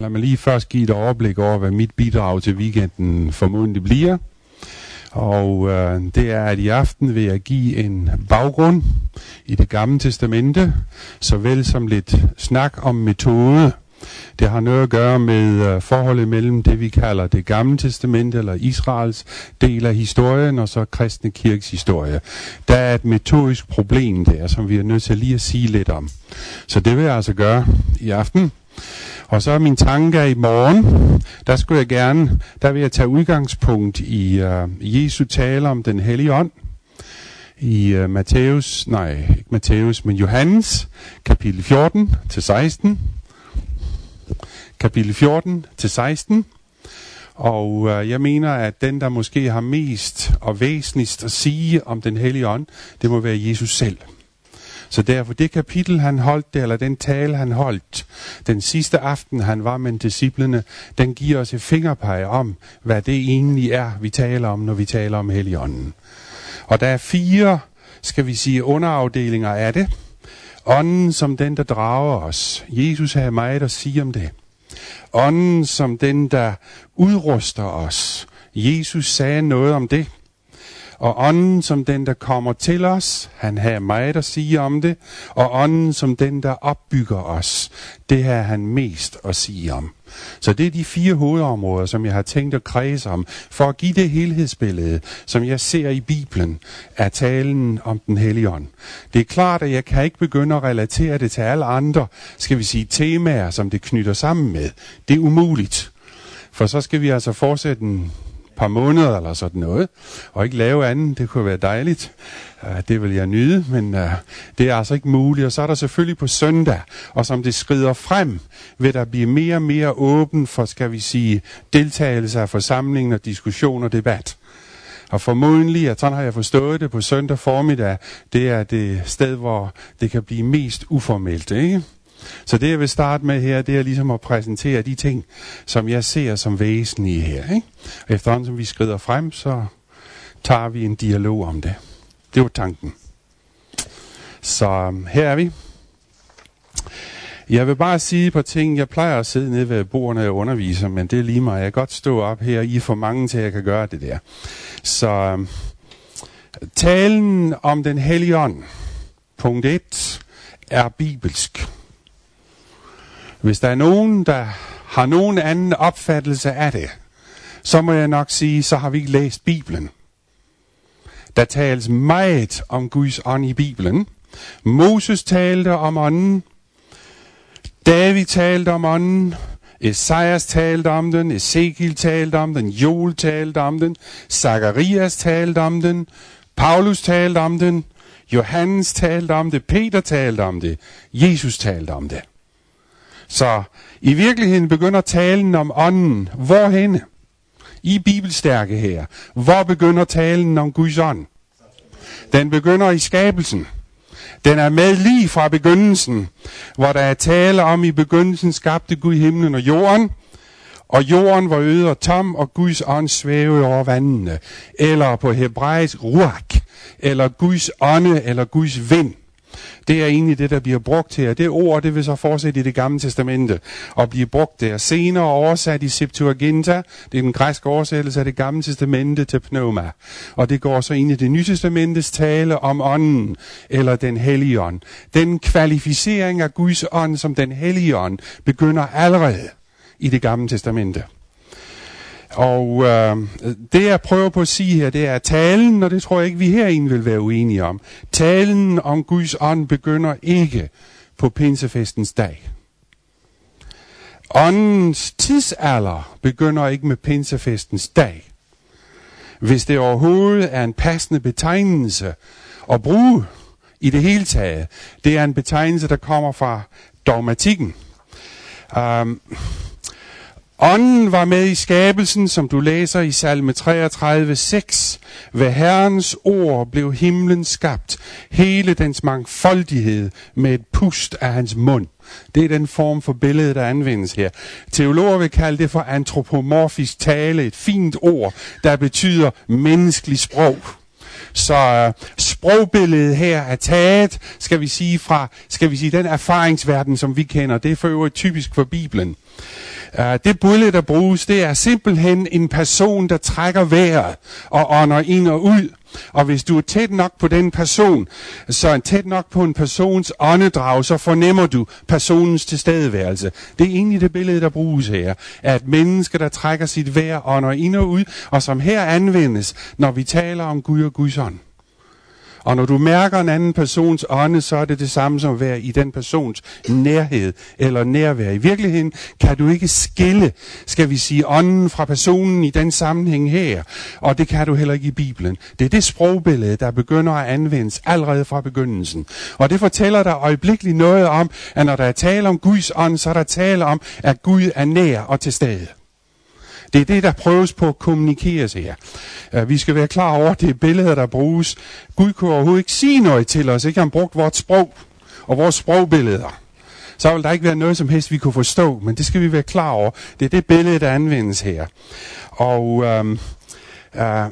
Lad mig lige først give et overblik over, hvad mit bidrag til weekenden formodentlig bliver. Og øh, det er, at i aften vil jeg give en baggrund i det gamle testamente, såvel som lidt snak om metode. Det har noget at gøre med øh, forholdet mellem det, vi kalder det gamle testamente, eller Israels del af historien, og så kristne kirkes historie. Der er et metodisk problem der, som vi er nødt til lige at sige lidt om. Så det vil jeg altså gøre i aften. Og så er min tanke i morgen, der skulle jeg gerne, der vil jeg tage udgangspunkt i uh, Jesu tale om den hellige ånd. I øh, uh, Matthæus, nej, ikke Matthæus, men Johannes, kapitel 14 til 16. Kapitel 14 til 16. Og uh, jeg mener, at den, der måske har mest og væsentligst at sige om den hellige ånd, det må være Jesus selv. Så derfor det kapitel, han holdt det, eller den tale, han holdt, den sidste aften, han var med disciplene, den giver os et fingerpeg om, hvad det egentlig er, vi taler om, når vi taler om Helligånden. Og der er fire, skal vi sige, underafdelinger af det. Ånden som den, der drager os. Jesus har meget at sige om det. Ånden som den, der udruster os. Jesus sagde noget om det. Og ånden som den, der kommer til os, han har meget at sige om det. Og ånden som den, der opbygger os, det har han mest at sige om. Så det er de fire hovedområder, som jeg har tænkt at kredse om, for at give det helhedsbillede, som jeg ser i Bibelen, er talen om den hellige ånd. Det er klart, at jeg kan ikke begynde at relatere det til alle andre, skal vi sige, temaer, som det knytter sammen med. Det er umuligt. For så skal vi altså fortsætte en par måneder eller sådan noget, og ikke lave andet. Det kunne være dejligt. Uh, det vil jeg nyde, men uh, det er altså ikke muligt. Og så er der selvfølgelig på søndag, og som det skrider frem, vil der blive mere og mere åben for, skal vi sige, deltagelse af forsamlingen og diskussion og debat. Og formodentlig, at sådan har jeg forstået det på søndag formiddag, det er det sted, hvor det kan blive mest uformelt, ikke? Så det jeg vil starte med her, det er ligesom at præsentere de ting, som jeg ser som væsentlige her. Ikke? Efterhånden som vi skrider frem, så tager vi en dialog om det. Det var tanken. Så øhm, her er vi. Jeg vil bare sige på ting. Jeg plejer at sidde nede ved bordene og underviser, men det er lige mig. Jeg kan godt stå op her. I er for mange til, at jeg kan gøre det der. Så øhm, talen om den hellige ånd, punkt 1, er bibelsk. Hvis der er nogen, der har nogen anden opfattelse af det, så må jeg nok sige, så har vi ikke læst Bibelen. Der tales meget om Guds ånd i Bibelen. Moses talte om ånden. David talte om ånden. Esajas talte om den. Ezekiel talte om den. Joel talte om den. Zacharias talte om den. Paulus talte om den. Johannes talte om det. Peter talte om det. Jesus talte om det. Så i virkeligheden begynder talen om ånden. Hvorhenne? I bibelstærke her. Hvor begynder talen om Guds ånd? Den begynder i skabelsen. Den er med lige fra begyndelsen, hvor der er tale om, i begyndelsen skabte Gud himlen og jorden, og jorden var øde og tom, og Guds ånd svævede over vandene. Eller på hebraisk ruach, eller Guds ånde, eller Guds vind. Det er egentlig det, der bliver brugt her. Det ord, det vil så fortsætte i det gamle testamente og blive brugt der. Senere oversat i Septuaginta, det er den græske oversættelse af det gamle testamente til pneuma. Og det går så ind i det nye testamentes tale om ånden, eller den hellige ånd. Den kvalificering af Guds ånd som den hellige ånd begynder allerede i det gamle testamente. Og øh, det jeg prøver på at sige her, det er talen, og det tror jeg ikke, vi herinde vil være uenige om. Talen om Guds ånd begynder ikke på pinsefestens dag. Åndens tidsalder begynder ikke med pinsefestens dag. Hvis det overhovedet er en passende betegnelse at bruge i det hele taget, det er en betegnelse, der kommer fra dogmatikken. Um, Ånden var med i skabelsen, som du læser i salme 33, 6. Ved Herrens ord blev himlen skabt, hele dens mangfoldighed med et pust af hans mund. Det er den form for billede, der anvendes her. Teologer vil kalde det for antropomorfisk tale, et fint ord, der betyder menneskelig sprog. Så uh, sprogbilledet her er taget, skal vi sige, fra skal vi sige, den erfaringsverden, som vi kender. Det er for øvrigt typisk for Bibelen. Uh, det billede, der bruges, det er simpelthen en person, der trækker vejret og ånder ind og ud. Og hvis du er tæt nok på den person, så er tæt nok på en persons åndedrag, så fornemmer du personens tilstedeværelse. Det er egentlig det billede, der bruges her. At mennesker, der trækker sit vejr, ånder ind og ud, og som her anvendes, når vi taler om Gud og Guds ånd. Og når du mærker en anden persons ånde, så er det det samme som at være i den persons nærhed eller nærvær. I virkeligheden kan du ikke skille, skal vi sige, ånden fra personen i den sammenhæng her. Og det kan du heller ikke i Bibelen. Det er det sprogbillede, der begynder at anvendes allerede fra begyndelsen. Og det fortæller dig øjeblikkeligt noget om, at når der er tale om Guds ånd, så er der tale om, at Gud er nær og til stede. Det er det, der prøves på at kommunikeres her. Uh, vi skal være klar over, at det er billeder, der bruges. Gud kunne overhovedet ikke sige noget til os, ikke han brugt vores sprog og vores sprogbilleder. Så vil der ikke være noget som helst, vi kunne forstå, men det skal vi være klar over. Det er det billede, der anvendes her. Og um, uh,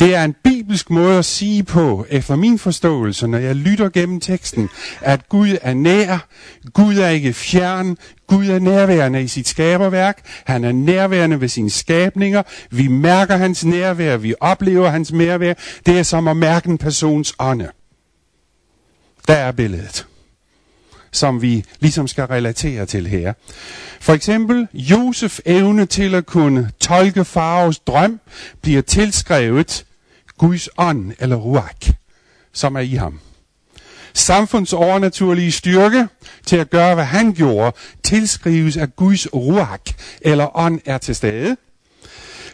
det er en bibelsk måde at sige på, efter min forståelse, når jeg lytter gennem teksten, at Gud er nær, Gud er ikke fjern, Gud er nærværende i sit skaberværk, han er nærværende ved sine skabninger, vi mærker hans nærvær, vi oplever hans nærvær, det er som at mærke en persons ånde. Der er billedet som vi ligesom skal relatere til her. For eksempel, Josef evne til at kunne tolke faraos drøm bliver tilskrevet Guds ånd eller ruach, som er i ham. Samfunds overnaturlige styrke til at gøre, hvad han gjorde, tilskrives af Guds ruach eller ånd er til stede.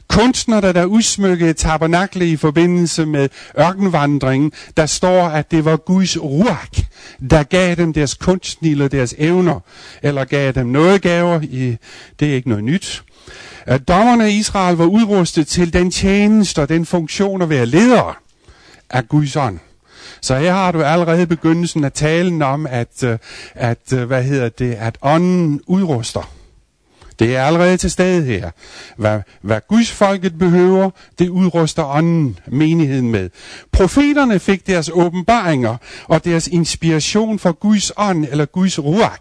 Kunstner, der udsmykkede tabernakle i forbindelse med ørkenvandringen, der står, at det var Guds ruach, der gav dem deres kunstnil og deres evner, eller gav dem noget gaver. I, det er ikke noget nyt. At dommerne i Israel var udrustet til den tjeneste og den funktion at være ledere af Guds ånd. Så her har du allerede begyndelsen af talen om, at, øh, at øh, hvad hedder det, at ånden udruster. Det er allerede til stede her. Hvad, hvad Guds folket behøver, det udruster ånden, menigheden med. Profeterne fik deres åbenbaringer og deres inspiration fra Guds ånd eller Guds ruak.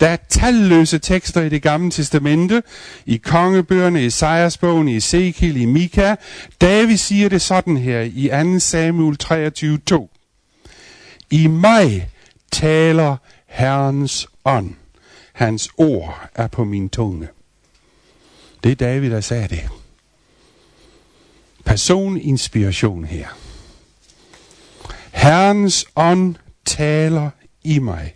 Der er talløse tekster i det gamle testamente, i kongebøgerne, i Sejersbogen, i Ezekiel, i Mika. David siger det sådan her i 2 Samuel 23:2. I mig taler Herrens ånd. Hans ord er på min tunge. Det er David, der sagde det. Personinspiration her. Herrens ånd taler i mig.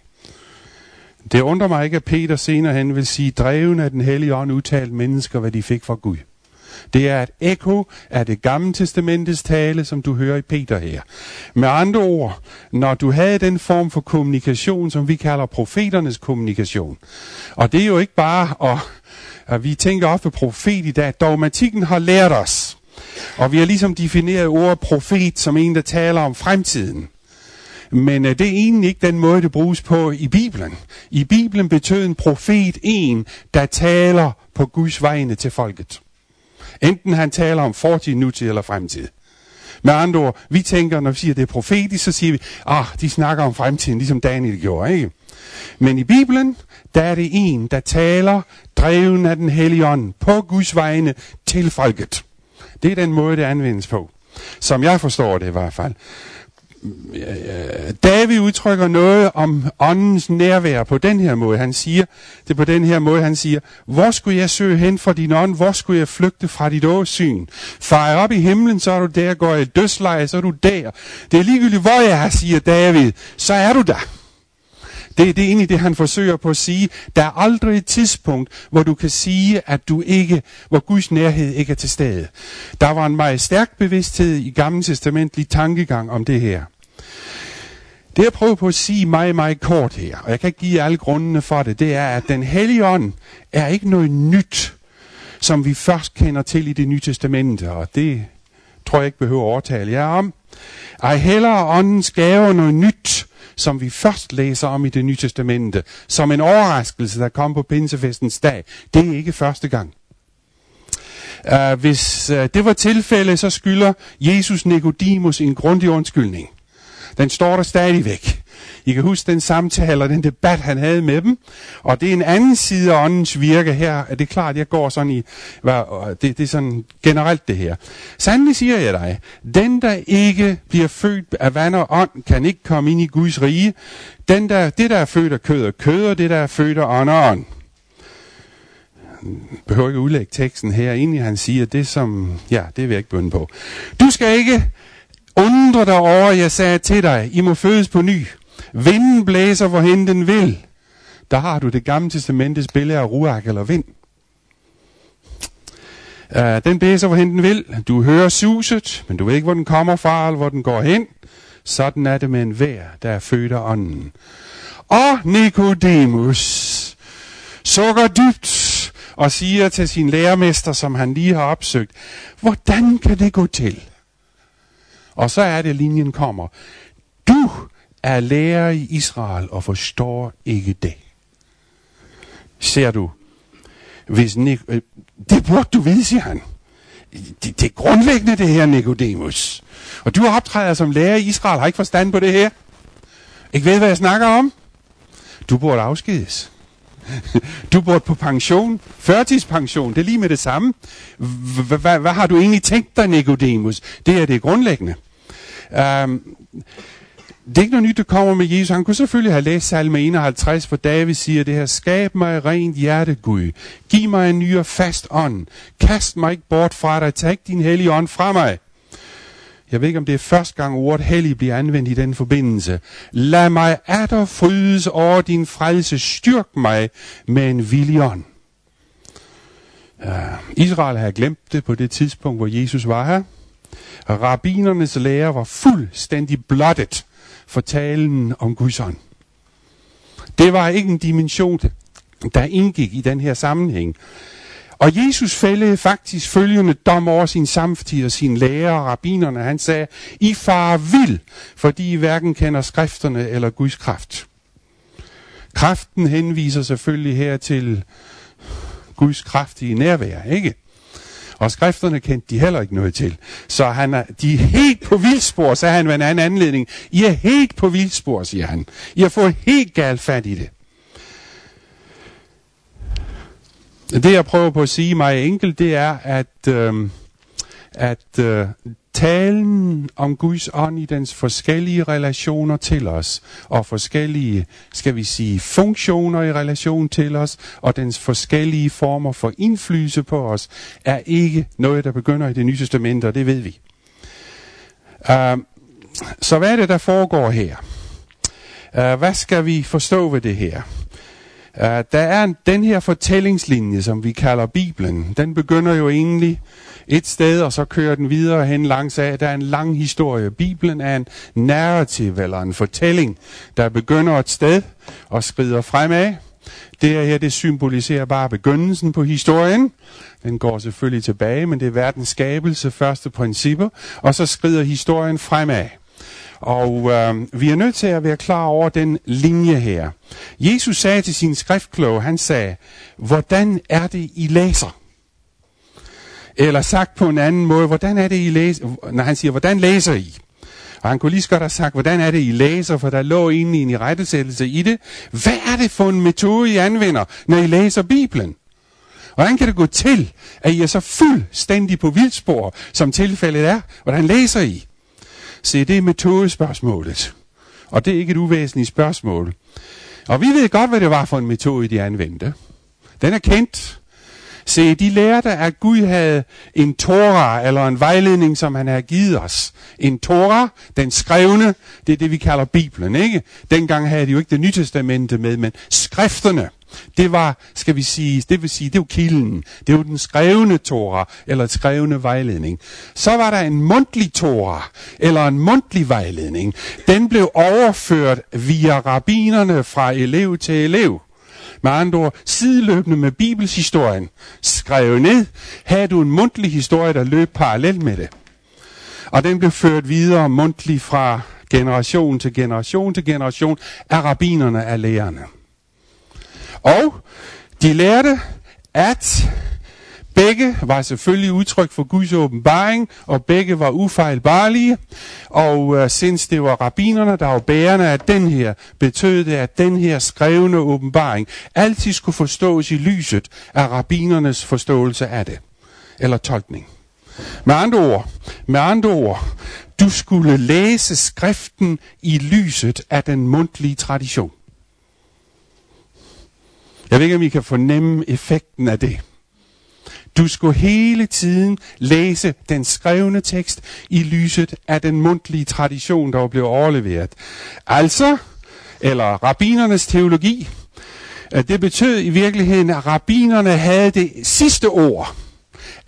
Det undrer mig ikke, at Peter senere hen vil sige, dreven af den hellige ånd udtalte mennesker, hvad de fik fra Gud. Det er et ekko af det gamle testamentets tale, som du hører i Peter her. Med andre ord, når du havde den form for kommunikation, som vi kalder profeternes kommunikation, og det er jo ikke bare at, at vi tænker ofte profet i dag, dogmatikken har lært os, og vi har ligesom defineret ordet profet som en, der taler om fremtiden. Men uh, det er egentlig ikke den måde, det bruges på i Bibelen. I Bibelen betød en profet en, der taler på Guds vegne til folket. Enten han taler om fortid, nutid eller fremtid. Med andre ord, vi tænker, når vi siger, at det er profetisk, så siger vi, ah, de snakker om fremtiden, ligesom Daniel gjorde, ikke? Men i Bibelen, der er det en, der taler, dreven af den hellige ånd, på Guds vegne til folket. Det er den måde, det anvendes på. Som jeg forstår det i hvert fald. David udtrykker noget om åndens nærvær på den her måde. Han siger det på den her måde. Han siger, hvor skulle jeg søge hen fra din ånd? Hvor skulle jeg flygte fra dit åsyn? Far op i himlen, så er du der. Går jeg i dødsleje, så er du der. Det er ligegyldigt, hvor jeg er, siger David. Så er du der. Det, det er egentlig det, han forsøger på at sige. Der er aldrig et tidspunkt, hvor du kan sige, at du ikke, hvor Guds nærhed ikke er til stede. Der var en meget stærk bevidsthed i Gamle Testamentlig tankegang om det her. Det jeg prøver på at sige meget, meget kort her, og jeg kan ikke give alle grundene for det, det er, at den hellige ånd er ikke noget nyt, som vi først kender til i det nye testamente, og det tror jeg ikke behøver at overtale jer om. Ej heller åndens gave noget nyt, som vi først læser om i det nye testamente, som en overraskelse, der kom på pinsefestens dag. Det er ikke første gang. Uh, hvis uh, det var tilfældet, så skylder Jesus Nikodemus en grundig undskyldning. Den står der stadigvæk. I kan huske den samtale og den debat, han havde med dem. Og det er en anden side af åndens virke her. Det er klart, jeg går sådan i... Øh, det, det er sådan generelt det her. Sandelig siger jeg dig, den der ikke bliver født af vand og ånd, kan ikke komme ind i Guds rige. Den der, det der er født af kød og kød, og det der er født af ånd og ånd behøver ikke udlægge teksten her. Egentlig han siger det som, ja, det vil jeg ikke bønde på. Du skal ikke undre dig over, jeg sagde til dig, I må fødes på ny. Vinden blæser, hvorhen den vil. Der har du det gamle testamentets billede af ruak eller vind. Uh, den blæser, hvorhen den vil. Du hører suset, men du ved ikke, hvor den kommer fra, eller hvor den går hen. Sådan er det med en vær, der er født af ånden. Og Nikodemus sukker dybt og siger til sin lærermester, som han lige har opsøgt, hvordan kan det gå til? Og så er det, linjen kommer. Du er lærer i Israel og forstår ikke det. Ser du? Hvis Nik- øh, det burde du vide, siger han. Det, det er grundlæggende det her, Nikodemus. Og du optræder som lærer i Israel, har ikke forstand på det her. Ikke ved, hvad jeg snakker om? Du burde afskedes. Du burde på pension, førtidspension, det er lige med det samme. Hvad har du egentlig tænkt dig, Nikodemus? Det er det grundlæggende. Um, det er ikke noget nyt, der kommer med Jesus. Han kunne selvfølgelig have læst salme 51, hvor David siger det her, skab mig rent hjerte, Gud. Giv mig en ny og fast ånd. Kast mig ikke bort fra dig. Tag din hellige ånd fra mig. Jeg ved ikke, om det er første gang ordet hellig bliver anvendt i den forbindelse. Lad mig atter frydes over din frelse. Styrk mig med en viljon. ånd. Uh, Israel havde glemt det på det tidspunkt, hvor Jesus var her. Rabbinernes lære var fuldstændig blottet for talen om Guds ånd. Det var ikke en dimension, der indgik i den her sammenhæng. Og Jesus fældede faktisk følgende dom over sin samtid og sine lærer og rabinerne. Han sagde, I far vil, fordi I hverken kender skrifterne eller Guds kraft. Kraften henviser selvfølgelig her til Guds kraftige nærvær, ikke? Og skrifterne kendte de heller ikke noget til. Så han er, de er helt på vildspor, sagde han ved en anden anledning. I er helt på vildspor, siger han. I har fået helt galt fat i det. Det jeg prøver på at sige meget enkelt, det er, at, øh, at øh, talen om Guds ånd i dens forskellige relationer til os, og forskellige, skal vi sige, funktioner i relation til os, og dens forskellige former for indflydelse på os, er ikke noget, der begynder i det nye testament, og det ved vi. Uh, så hvad er det, der foregår her? Uh, hvad skal vi forstå ved det her? Uh, der er en, den her fortællingslinje, som vi kalder Bibelen. Den begynder jo egentlig et sted, og så kører den videre hen langs af. Der er en lang historie. Bibelen er en narrativ, eller en fortælling, der begynder et sted og skrider fremad. Det her, det symboliserer bare begyndelsen på historien. Den går selvfølgelig tilbage, men det er verdens skabelse, første principper. Og så skrider historien fremad. Og øh, vi er nødt til at være klar over den linje her. Jesus sagde til sin skriftkloge, han sagde, hvordan er det, I læser? Eller sagt på en anden måde, hvordan er det, I læser? Når han siger, hvordan læser I? Og han kunne lige så godt have sagt, hvordan er det, I læser? For der lå egentlig en i rettesættelse i det. Hvad er det for en metode, I anvender, når I læser Bibelen? Hvordan kan det gå til, at I er så fuldstændig på vildspor, som tilfældet er? Hvordan læser I? Se, det er metodespørgsmålet. Og det er ikke et uvæsentligt spørgsmål. Og vi ved godt, hvad det var for en metode, de anvendte. Den er kendt. Se, de lærte, at Gud havde en Torah, eller en vejledning, som han havde givet os. En Torah, den skrevne, det er det, vi kalder Bibelen, ikke? Dengang havde de jo ikke det nye testamente med, men skrifterne. Det var, skal vi sige, det vil sige, det var kilden. Det var den skrevne Torah, eller skrevne vejledning. Så var der en mundtlig Torah, eller en mundtlig vejledning. Den blev overført via rabinerne fra elev til elev. Med andre ord, sideløbende med bibelshistorien, skrev ned, havde du en mundtlig historie, der løb parallelt med det. Og den blev ført videre mundtligt fra generation til generation til generation af rabinerne af lærerne. Og de lærte, at Begge var selvfølgelig udtryk for Guds åbenbaring, og begge var ufejlbarlige. Og øh, sinds det var rabinerne, der var bærende af den her, betød det, at den her skrevne åbenbaring altid skulle forstås i lyset af rabinernes forståelse af det. Eller tolkning. Med andre ord, med andre ord, du skulle læse skriften i lyset af den mundtlige tradition. Jeg ved ikke, om I kan fornemme effekten af det. Du skulle hele tiden læse den skrevne tekst i lyset af den mundtlige tradition, der blev overleveret. Altså, eller rabinernes teologi, øh, det betød i virkeligheden, at rabinerne havde det sidste ord,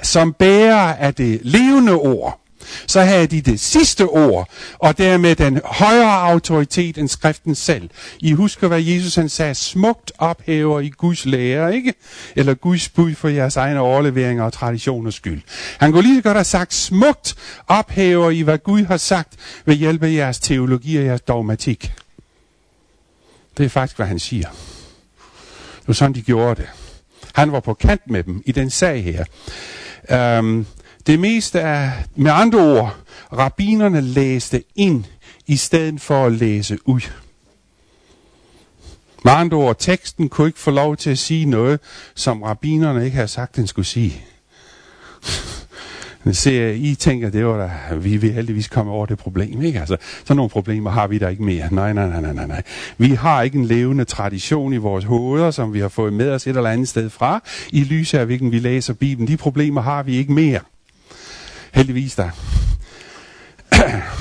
som bærer af det levende ord så havde de det sidste ord, og dermed den højere autoritet end skriften selv. I husker, hvad Jesus han sagde, smukt ophæver i Guds lære, ikke? Eller Guds bud for jeres egne overleveringer og traditioners skyld. Han kunne lige så godt have sagt, smukt ophæver i, hvad Gud har sagt ved hjælp af jeres teologi og jeres dogmatik. Det er faktisk, hvad han siger. Det var sådan, de gjorde det. Han var på kant med dem i den sag her. Um, det meste er, med andre ord, rabinerne læste ind, i stedet for at læse ud. Med andre ord, teksten kunne ikke få lov til at sige noget, som rabinerne ikke havde sagt, den skulle sige. Se, I tænker, det var da, vi vil heldigvis komme over det problem, ikke? Altså, sådan nogle problemer har vi der ikke mere. Nej, nej, nej, nej, nej. Vi har ikke en levende tradition i vores hoveder, som vi har fået med os et eller andet sted fra, i lyset af hvilken vi læser Bibelen. De problemer har vi ikke mere. Heldigvis da.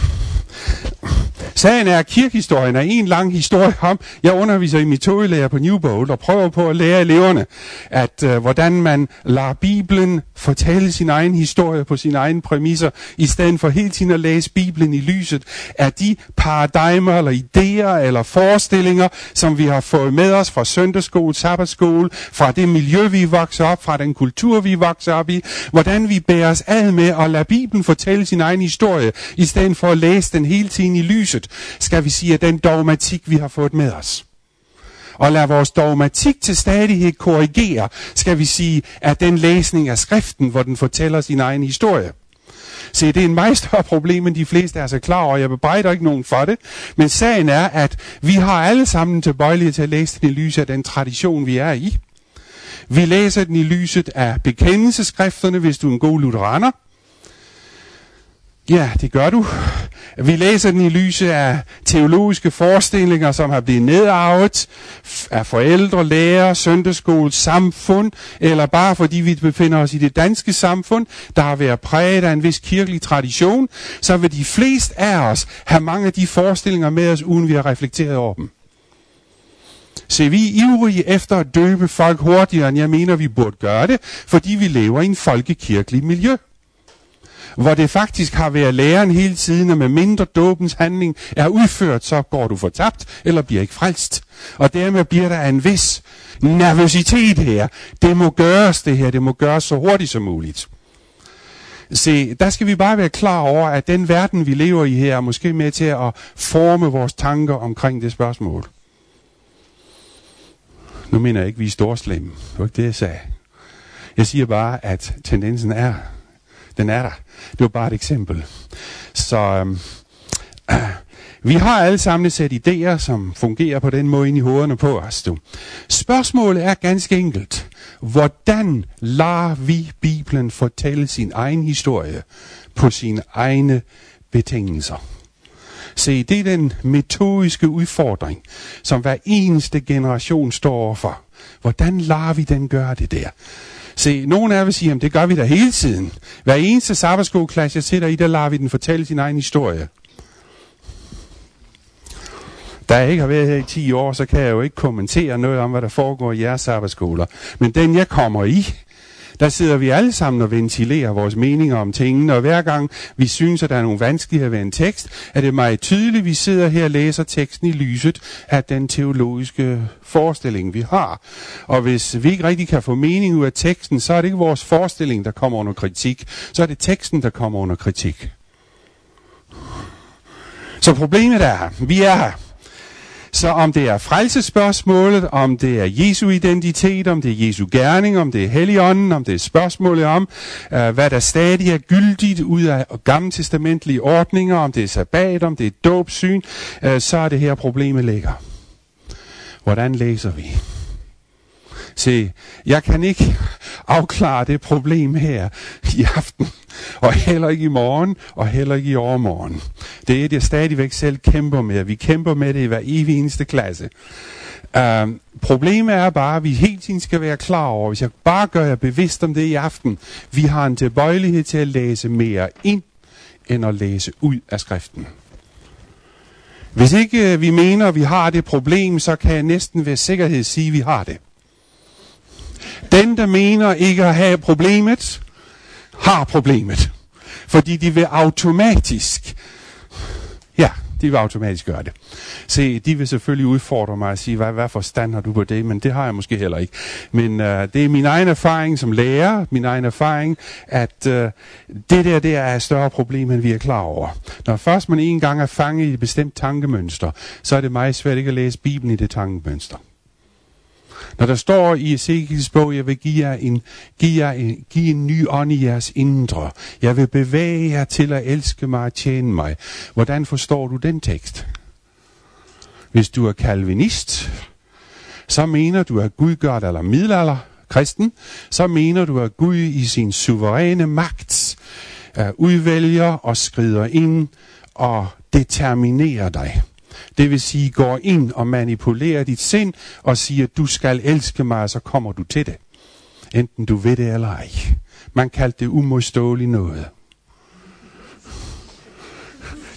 Sagen er, at kirkehistorien er en lang historie om, jeg underviser i metodelærer på Newbold og prøver på at lære eleverne, at øh, hvordan man lader Bibelen fortælle sin egen historie på sine egne præmisser, i stedet for hele tiden at læse Bibelen i lyset af de paradigmer eller idéer eller forestillinger, som vi har fået med os fra søndagsskole, sabbatskole, fra det miljø, vi vokser op, fra den kultur, vi vokser op i, hvordan vi bærer os ad med at lade Bibelen fortælle sin egen historie, i stedet for at læse den hele tiden i lyset, skal vi sige, at den dogmatik, vi har fået med os og lad vores dogmatik til stadighed korrigere, skal vi sige, at den læsning af skriften, hvor den fortæller sin egen historie. Se, det er en meget større problem, end de fleste er så klar over. Jeg bebrejder ikke nogen for det. Men sagen er, at vi har alle sammen tilbøjelighed til at læse den i lyset af den tradition, vi er i. Vi læser den i lyset af bekendelseskrifterne, hvis du er en god lutheraner. Ja, det gør du. Vi læser den i lyset af teologiske forestillinger, som har blivet nedarvet af forældre, lærere, søndagsskole, samfund, eller bare fordi vi befinder os i det danske samfund, der har været præget af en vis kirkelig tradition, så vil de fleste af os have mange af de forestillinger med os, uden vi har reflekteret over dem. Se, vi er ivrige efter at døbe folk hurtigere, end jeg mener, vi burde gøre det, fordi vi lever i en folkekirkelig miljø hvor det faktisk har været læreren hele tiden, og med mindre dåbens handling er udført, så går du fortabt, eller bliver ikke frelst. Og dermed bliver der en vis nervøsitet her. Det må gøres det her, det må gøres så hurtigt som muligt. Se, der skal vi bare være klar over, at den verden, vi lever i her, er måske med til at forme vores tanker omkring det spørgsmål. Nu mener jeg ikke, at vi er storslemme. Det var ikke det, jeg sagde. Jeg siger bare, at tendensen er, den er der. Det var bare et eksempel. Så øhm, øh, vi har alle sammen et sæt idéer, som fungerer på den måde ind i hovederne på os. Du. Spørgsmålet er ganske enkelt. Hvordan lader vi Bibelen fortælle sin egen historie på sine egne betingelser? Se, det er den metodiske udfordring, som hver eneste generation står overfor. Hvordan lader vi den gøre det der? Se, nogen af jer vil sige, at det gør vi da hele tiden. Hver eneste sabbatskoleklasse, jeg sætter i, der lader vi den fortælle sin egen historie. Da jeg ikke har været her i 10 år, så kan jeg jo ikke kommentere noget om, hvad der foregår i jeres sabbatskoler. Men den, jeg kommer i, der sidder vi alle sammen og ventilerer vores meninger om tingene, og hver gang vi synes, at der er nogle vanskeligheder ved en tekst, er det meget tydeligt, at vi sidder her og læser teksten i lyset af den teologiske forestilling, vi har. Og hvis vi ikke rigtig kan få mening ud af teksten, så er det ikke vores forestilling, der kommer under kritik, så er det teksten, der kommer under kritik. Så problemet er, vi er her. Så om det er frelsespørgsmålet, om det er Jesu identitet, om det er Jesu gerning, om det er Helligånden, om det er spørgsmålet om, øh, hvad der stadig er gyldigt ud af gammeltestamentlige ordninger, om det er sabbat, om det er dåbsyn, øh, så er det her problemet ligger. Hvordan læser vi? Se, jeg kan ikke afklare det problem her i aften, og heller ikke i morgen, og heller ikke i overmorgen. Det er et, jeg stadigvæk selv kæmper med. Vi kæmper med det i hver evig eneste klasse. Uh, problemet er bare, at vi hele tiden skal være klar over, hvis jeg bare gør jer bevidst om det i aften, vi har en tilbøjelighed til at læse mere ind, end at læse ud af skriften. Hvis ikke øh, vi mener, at vi har det problem, så kan jeg næsten ved sikkerhed sige, at vi har det. Den, der mener ikke at have problemet, har problemet. Fordi de vil automatisk, ja, de vil automatisk gøre det. Se, de vil selvfølgelig udfordre mig og sige, hvad, hvad forstand har du på det? Men det har jeg måske heller ikke. Men uh, det er min egen erfaring som lærer, min egen erfaring, at uh, det der, det er et større problem, end vi er klar over. Når først man en gang er fanget i et bestemt tankemønster, så er det meget svært ikke at læse Bibelen i det tankemønster. Når der står i Ezekiels bog, jeg vil give jer, en, give jer en, give en ny ånd i jeres indre. Jeg vil bevæge jer til at elske mig og tjene mig. Hvordan forstår du den tekst? Hvis du er kalvinist, så mener du, at Gud gør det, eller middelalder kristen, så mener du, at Gud i sin suveræne magt øh, udvælger og skrider ind og determinerer dig. Det vil sige, går ind og manipulerer dit sind og siger, du skal elske mig, og så kommer du til det. Enten du ved det eller ej. Man kaldte det umodståeligt noget.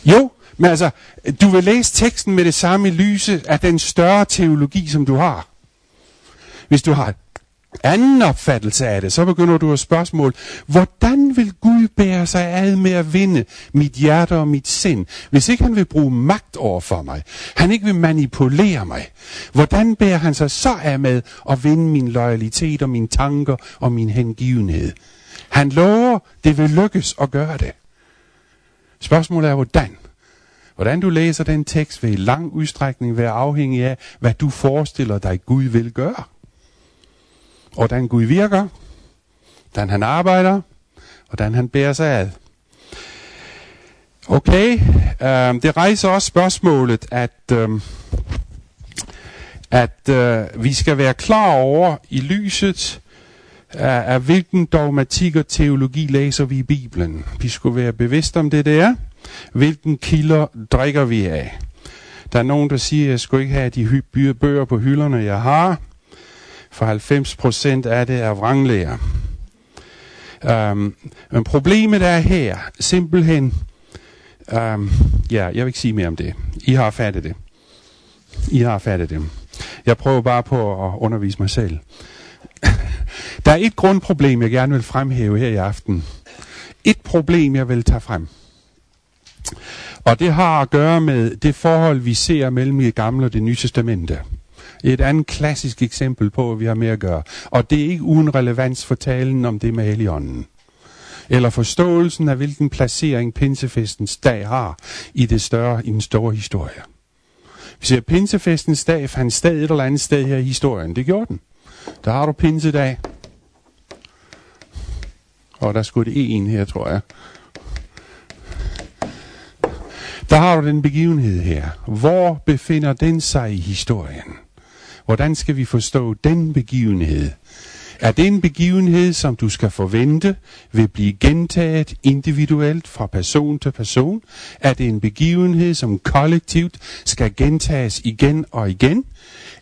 Jo, men altså, du vil læse teksten med det samme lyse af den større teologi, som du har. Hvis du har anden opfattelse af det, så begynder du at spørgsmål, hvordan vil Gud bære sig ad med at vinde mit hjerte og mit sind, hvis ikke han vil bruge magt over for mig, han ikke vil manipulere mig, hvordan bærer han sig så af med at vinde min loyalitet og mine tanker og min hengivenhed? Han lover, det vil lykkes at gøre det. Spørgsmålet er, hvordan? Hvordan du læser den tekst vil i lang udstrækning være afhængig af, hvad du forestiller dig, Gud vil gøre hvordan Gud virker, hvordan han arbejder, hvordan han bærer sig ad. Okay, øh, det rejser også spørgsmålet, at, øh, at øh, vi skal være klar over i lyset af, af hvilken dogmatik og teologi læser vi i Bibelen. Vi skulle være bevidst om det der. Hvilken kilder drikker vi af? Der er nogen, der siger, at jeg skulle ikke have de bøger på hylderne, jeg har for 90 procent af det er vranglæger. Um, men problemet er her simpelthen, um, ja, jeg vil ikke sige mere om det. I har fattet det. I har fattet det. Jeg prøver bare på at undervise mig selv. Der er et grundproblem, jeg gerne vil fremhæve her i aften. Et problem, jeg vil tage frem. Og det har at gøre med det forhold, vi ser mellem det gamle og det nye testamente. Et andet klassisk eksempel på, hvad vi har med at gøre. Og det er ikke uden relevans for talen om det med Helligånden. Eller forståelsen af, hvilken placering pinsefestens dag har i, det større, i den store historie. Vi ser, pinsefestens dag fandt sted et eller andet sted her i historien. Det gjorde den. Der har du pinsedag. Og der skulle det en her, tror jeg. Der har du den begivenhed her. Hvor befinder den sig i historien? Hvordan skal vi forstå den begivenhed? Er det en begivenhed, som du skal forvente vil blive gentaget individuelt fra person til person? Er det en begivenhed, som kollektivt skal gentages igen og igen?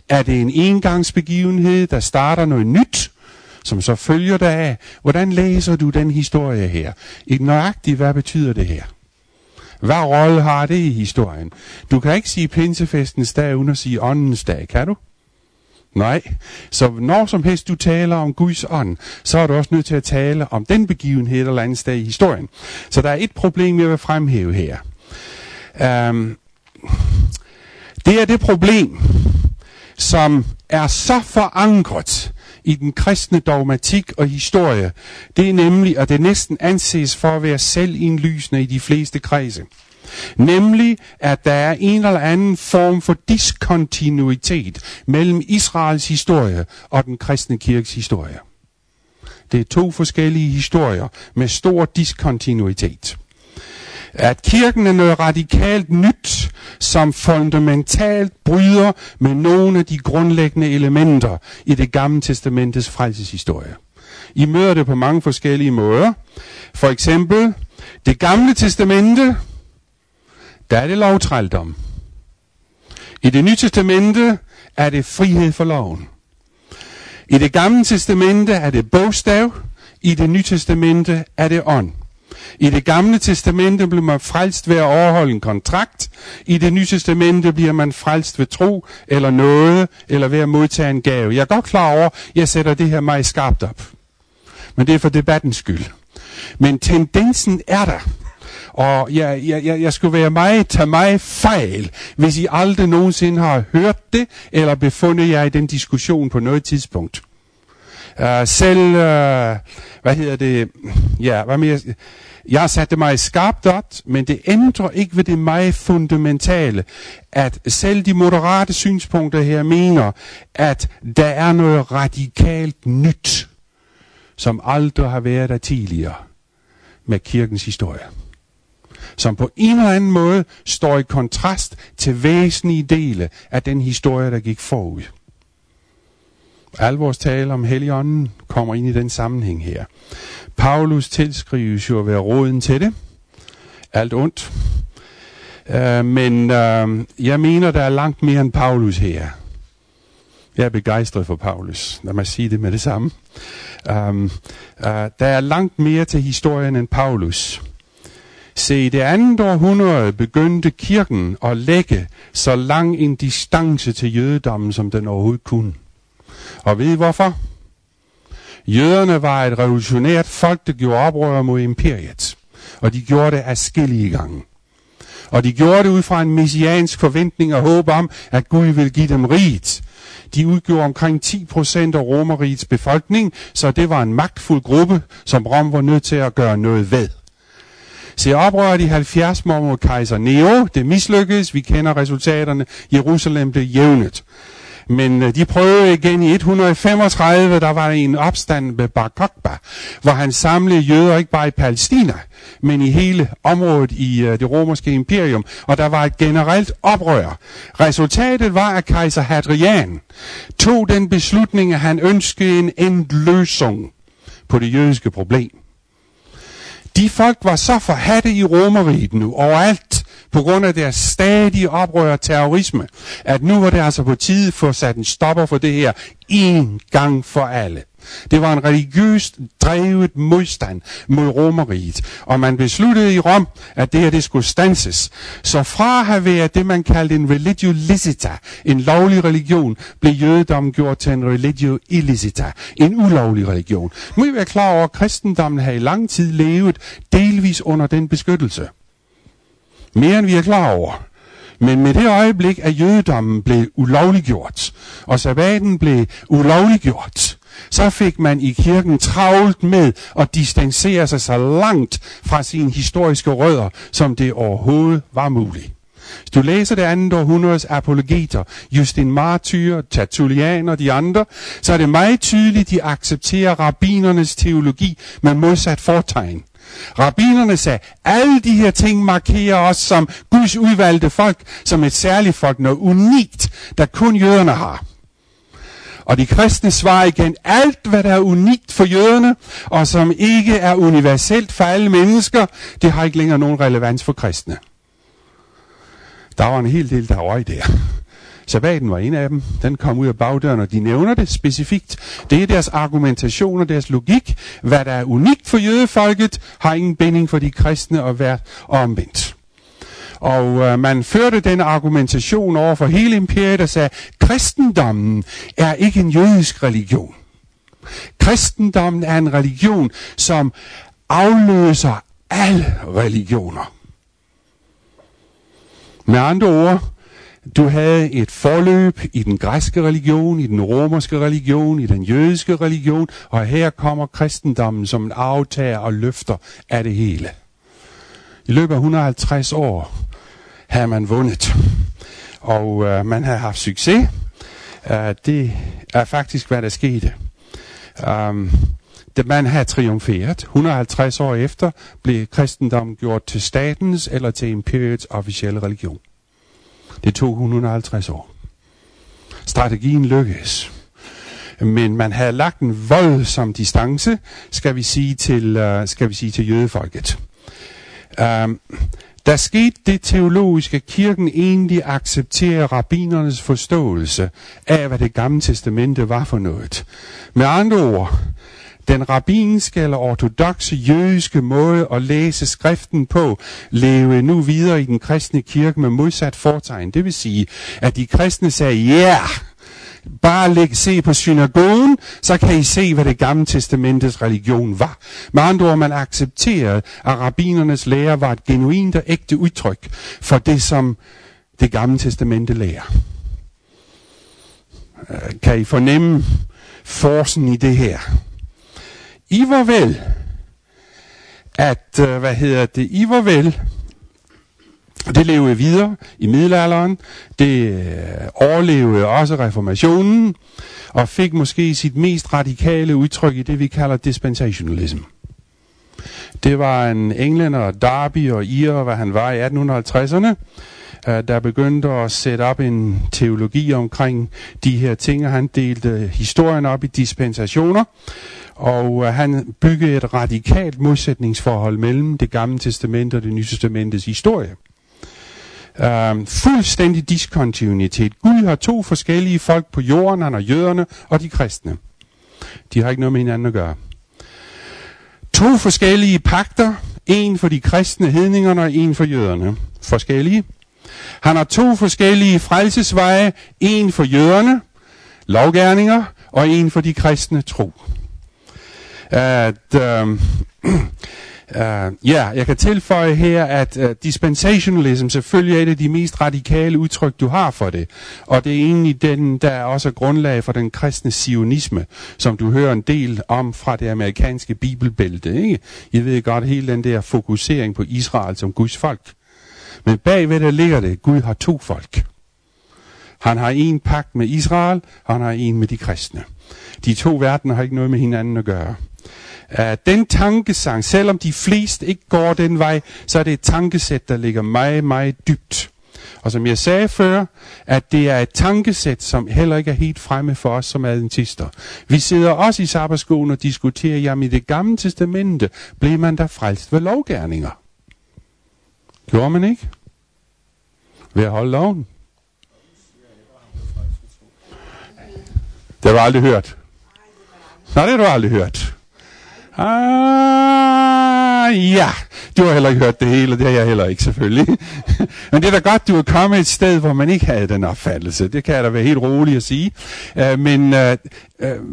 Er det en engangsbegivenhed, der starter noget nyt, som så følger dig af? Hvordan læser du den historie her? I nøjagtigt, hvad betyder det her? Hvad rolle har det i historien? Du kan ikke sige pinsefestens dag uden at sige åndens dag, kan du? Nej. Så når som helst du taler om Guds ånd, så er du også nødt til at tale om den begivenhed eller andet sted i historien. Så der er et problem, jeg vil fremhæve her. Um, det er det problem, som er så forankret i den kristne dogmatik og historie. Det er nemlig, at det næsten anses for at være selvindlysende i de fleste kredse. Nemlig, at der er en eller anden form for diskontinuitet mellem Israels historie og den kristne kirkes historie. Det er to forskellige historier med stor diskontinuitet. At kirken er noget radikalt nyt, som fundamentalt bryder med nogle af de grundlæggende elementer i det gamle testamentets frelseshistorie. I møder det på mange forskellige måder. For eksempel, det gamle testamente, der er det lovtrældom. I det nye testamente er det frihed for loven. I det gamle testamente er det bogstav, i det nye testamente er det ånd. I det gamle testamente bliver man frelst ved at overholde en kontrakt. I det nye testamente bliver man frelst ved tro eller noget, eller ved at modtage en gave. Jeg er godt klar over, at jeg sætter det her meget skarpt op. Men det er for debattens skyld. Men tendensen er der. Og jeg, jeg, jeg, jeg skulle være meget, tage mig fejl, hvis I aldrig nogensinde har hørt det, eller befundet jer i den diskussion på noget tidspunkt. Uh, selv, uh, hvad hedder det, ja, hvad mere, jeg satte mig skarpt op, men det ændrer ikke ved det meget fundamentale, at selv de moderate synspunkter her mener, at der er noget radikalt nyt, som aldrig har været der tidligere med kirkens historie som på en eller anden måde står i kontrast til væsentlige dele af den historie, der gik forud. Al vores tale om Helligånden kommer ind i den sammenhæng her. Paulus tilskrives jo at være råden til det. Alt ondt. Uh, men uh, jeg mener, der er langt mere end Paulus her. Jeg er begejstret for Paulus. Lad mig sige det med det samme. Um, uh, der er langt mere til historien end Paulus. Se, i det andet århundrede begyndte kirken at lægge så lang en distance til jødedommen, som den overhovedet kunne. Og ved I hvorfor? Jøderne var et revolutionært folk, der gjorde oprør mod imperiet. Og de gjorde det afskillige gange. Og de gjorde det ud fra en messiansk forventning og håb om, at Gud ville give dem riget. De udgjorde omkring 10% af romerrigets befolkning, så det var en magtfuld gruppe, som Rom var nødt til at gøre noget ved. Se oprøret i 70 mod kejser Nero. Det mislykkedes. Vi kender resultaterne. Jerusalem blev jævnet. Men øh, de prøvede igen i 135, der var en opstand med Bar Kokhba, hvor han samlede jøder ikke bare i Palæstina, men i hele området i uh, det romerske imperium, og der var et generelt oprør. Resultatet var, at kejser Hadrian tog den beslutning, at han ønskede en endløsning på det jødiske problem. De folk var så forhatte i romeriet nu, overalt, på grund af deres stadige oprør og terrorisme, at nu var det altså på tide for at sætte en stopper for det her en gang for alle. Det var en religiøst drevet modstand mod romeriet, og man besluttede i Rom, at det her det skulle stanses. Så fra at have været det, man kaldte en religio licita, en lovlig religion, blev jødedommen gjort til en religio illicita, en ulovlig religion. Nu må vi være klar over, at kristendommen har i lang tid levet delvis under den beskyttelse. Mere end vi er klar over. Men med det øjeblik, at jødedommen blev ulovliggjort, og sabbaten blev ulovliggjort, så fik man i kirken travlt med at distancere sig så langt fra sine historiske rødder, som det overhovedet var muligt. Hvis du læser det andet århundredes apologeter, Justin Martyr, Tertullian og de andre, så er det meget tydeligt, de accepterer rabbinernes teologi med modsat fortegn. Rabbinerne sagde, alle de her ting markerer os som Guds udvalgte folk, som et særligt folk, noget unikt, der kun jøderne har. Og de kristne svarer igen, alt hvad der er unikt for jøderne, og som ikke er universelt for alle mennesker, det har ikke længere nogen relevans for kristne. Der var en hel del, der var i der. Sabbaten var en af dem. Den kom ud af bagdøren, og de nævner det specifikt. Det er deres argumentation og deres logik. Hvad der er unikt for jødefolket, har ingen binding for de kristne og været omvendt. Og øh, man førte den argumentation over for hele imperiet og sagde, kristendommen er ikke en jødisk religion. Kristendommen er en religion, som afløser alle religioner. Med andre ord, du havde et forløb i den græske religion, i den romerske religion, i den jødiske religion, og her kommer kristendommen som en aftager og løfter af det hele. I løbet af 150 år havde man vundet. Og øh, man havde haft succes. Øh, det er faktisk, hvad der skete. Um, det man havde triumferet. 150 år efter blev kristendommen gjort til statens eller til imperiets officielle religion. Det tog 150 år. Strategien lykkedes. Men man havde lagt en voldsom distance, skal vi sige til, uh, skal vi sige til jødefolket. Um, der skete det teologiske, kirken egentlig accepterer rabbinernes forståelse af, hvad det gamle testamente var for noget. Med andre ord, den rabbinske eller ortodoxe jødiske måde at læse skriften på, leve nu videre i den kristne kirke med modsat fortegn. Det vil sige, at de kristne sagde, ja, yeah! Bare læg, se på synagogen, så kan I se, hvad det gamle testamentets religion var. Med andre ord, man accepterede, at rabbinernes lære var et genuint og ægte udtryk for det, som det gamle testamente lærer. Øh, kan I fornemme forsen i det her? I var vel, at, øh, hvad hedder det, I var vel, det levede videre i middelalderen. Det øh, overlevede også reformationen og fik måske sit mest radikale udtryk i det, vi kalder dispensationalism. Det var en englænder, Darby og Ir, hvad han var i 1850'erne, øh, der begyndte at sætte op en teologi omkring de her ting, og han delte historien op i dispensationer, og øh, han byggede et radikalt modsætningsforhold mellem det gamle testament og det nye testamentets historie øh, fuldstændig diskontinuitet. Gud har to forskellige folk på jorden, han har jøderne og de kristne. De har ikke noget med hinanden at gøre. To forskellige pakter, en for de kristne hedningerne og en for jøderne. Forskellige. Han har to forskellige frelsesveje, en for jøderne, lovgærninger, og en for de kristne tro. At, øh, Uh, ja, yeah, jeg kan tilføje her, at uh, dispensationalism selvfølgelig er et af de mest radikale udtryk, du har for det. Og det er egentlig den, der er også grundlag for den kristne sionisme, som du hører en del om fra det amerikanske bibelbælte. Ikke? Jeg ved godt, hele den der fokusering på Israel som Guds folk. Men bagved der ligger det, Gud har to folk. Han har en pagt med Israel, og han har en med de kristne. De to verdener har ikke noget med hinanden at gøre. Uh, den tankesang, selvom de fleste ikke går den vej, så er det et tankesæt, der ligger meget, meget dybt. Og som jeg sagde før, at det er et tankesæt, som heller ikke er helt fremme for os som adventister. Vi sidder også i sabbatskolen og diskuterer, jamen i det gamle testamente blev man der frelst ved lovgærninger. Gjorde man ikke? Ved at holde loven? Det har du aldrig hørt. Nej, det har du aldrig hørt. Ah, Ah, ja. Du har heller ikke hørt det hele, det har jeg heller ikke selvfølgelig. Men det er da godt, du er kommet et sted, hvor man ikke havde den opfattelse. Det kan jeg da være helt rolig at sige. Uh, men, uh, uh,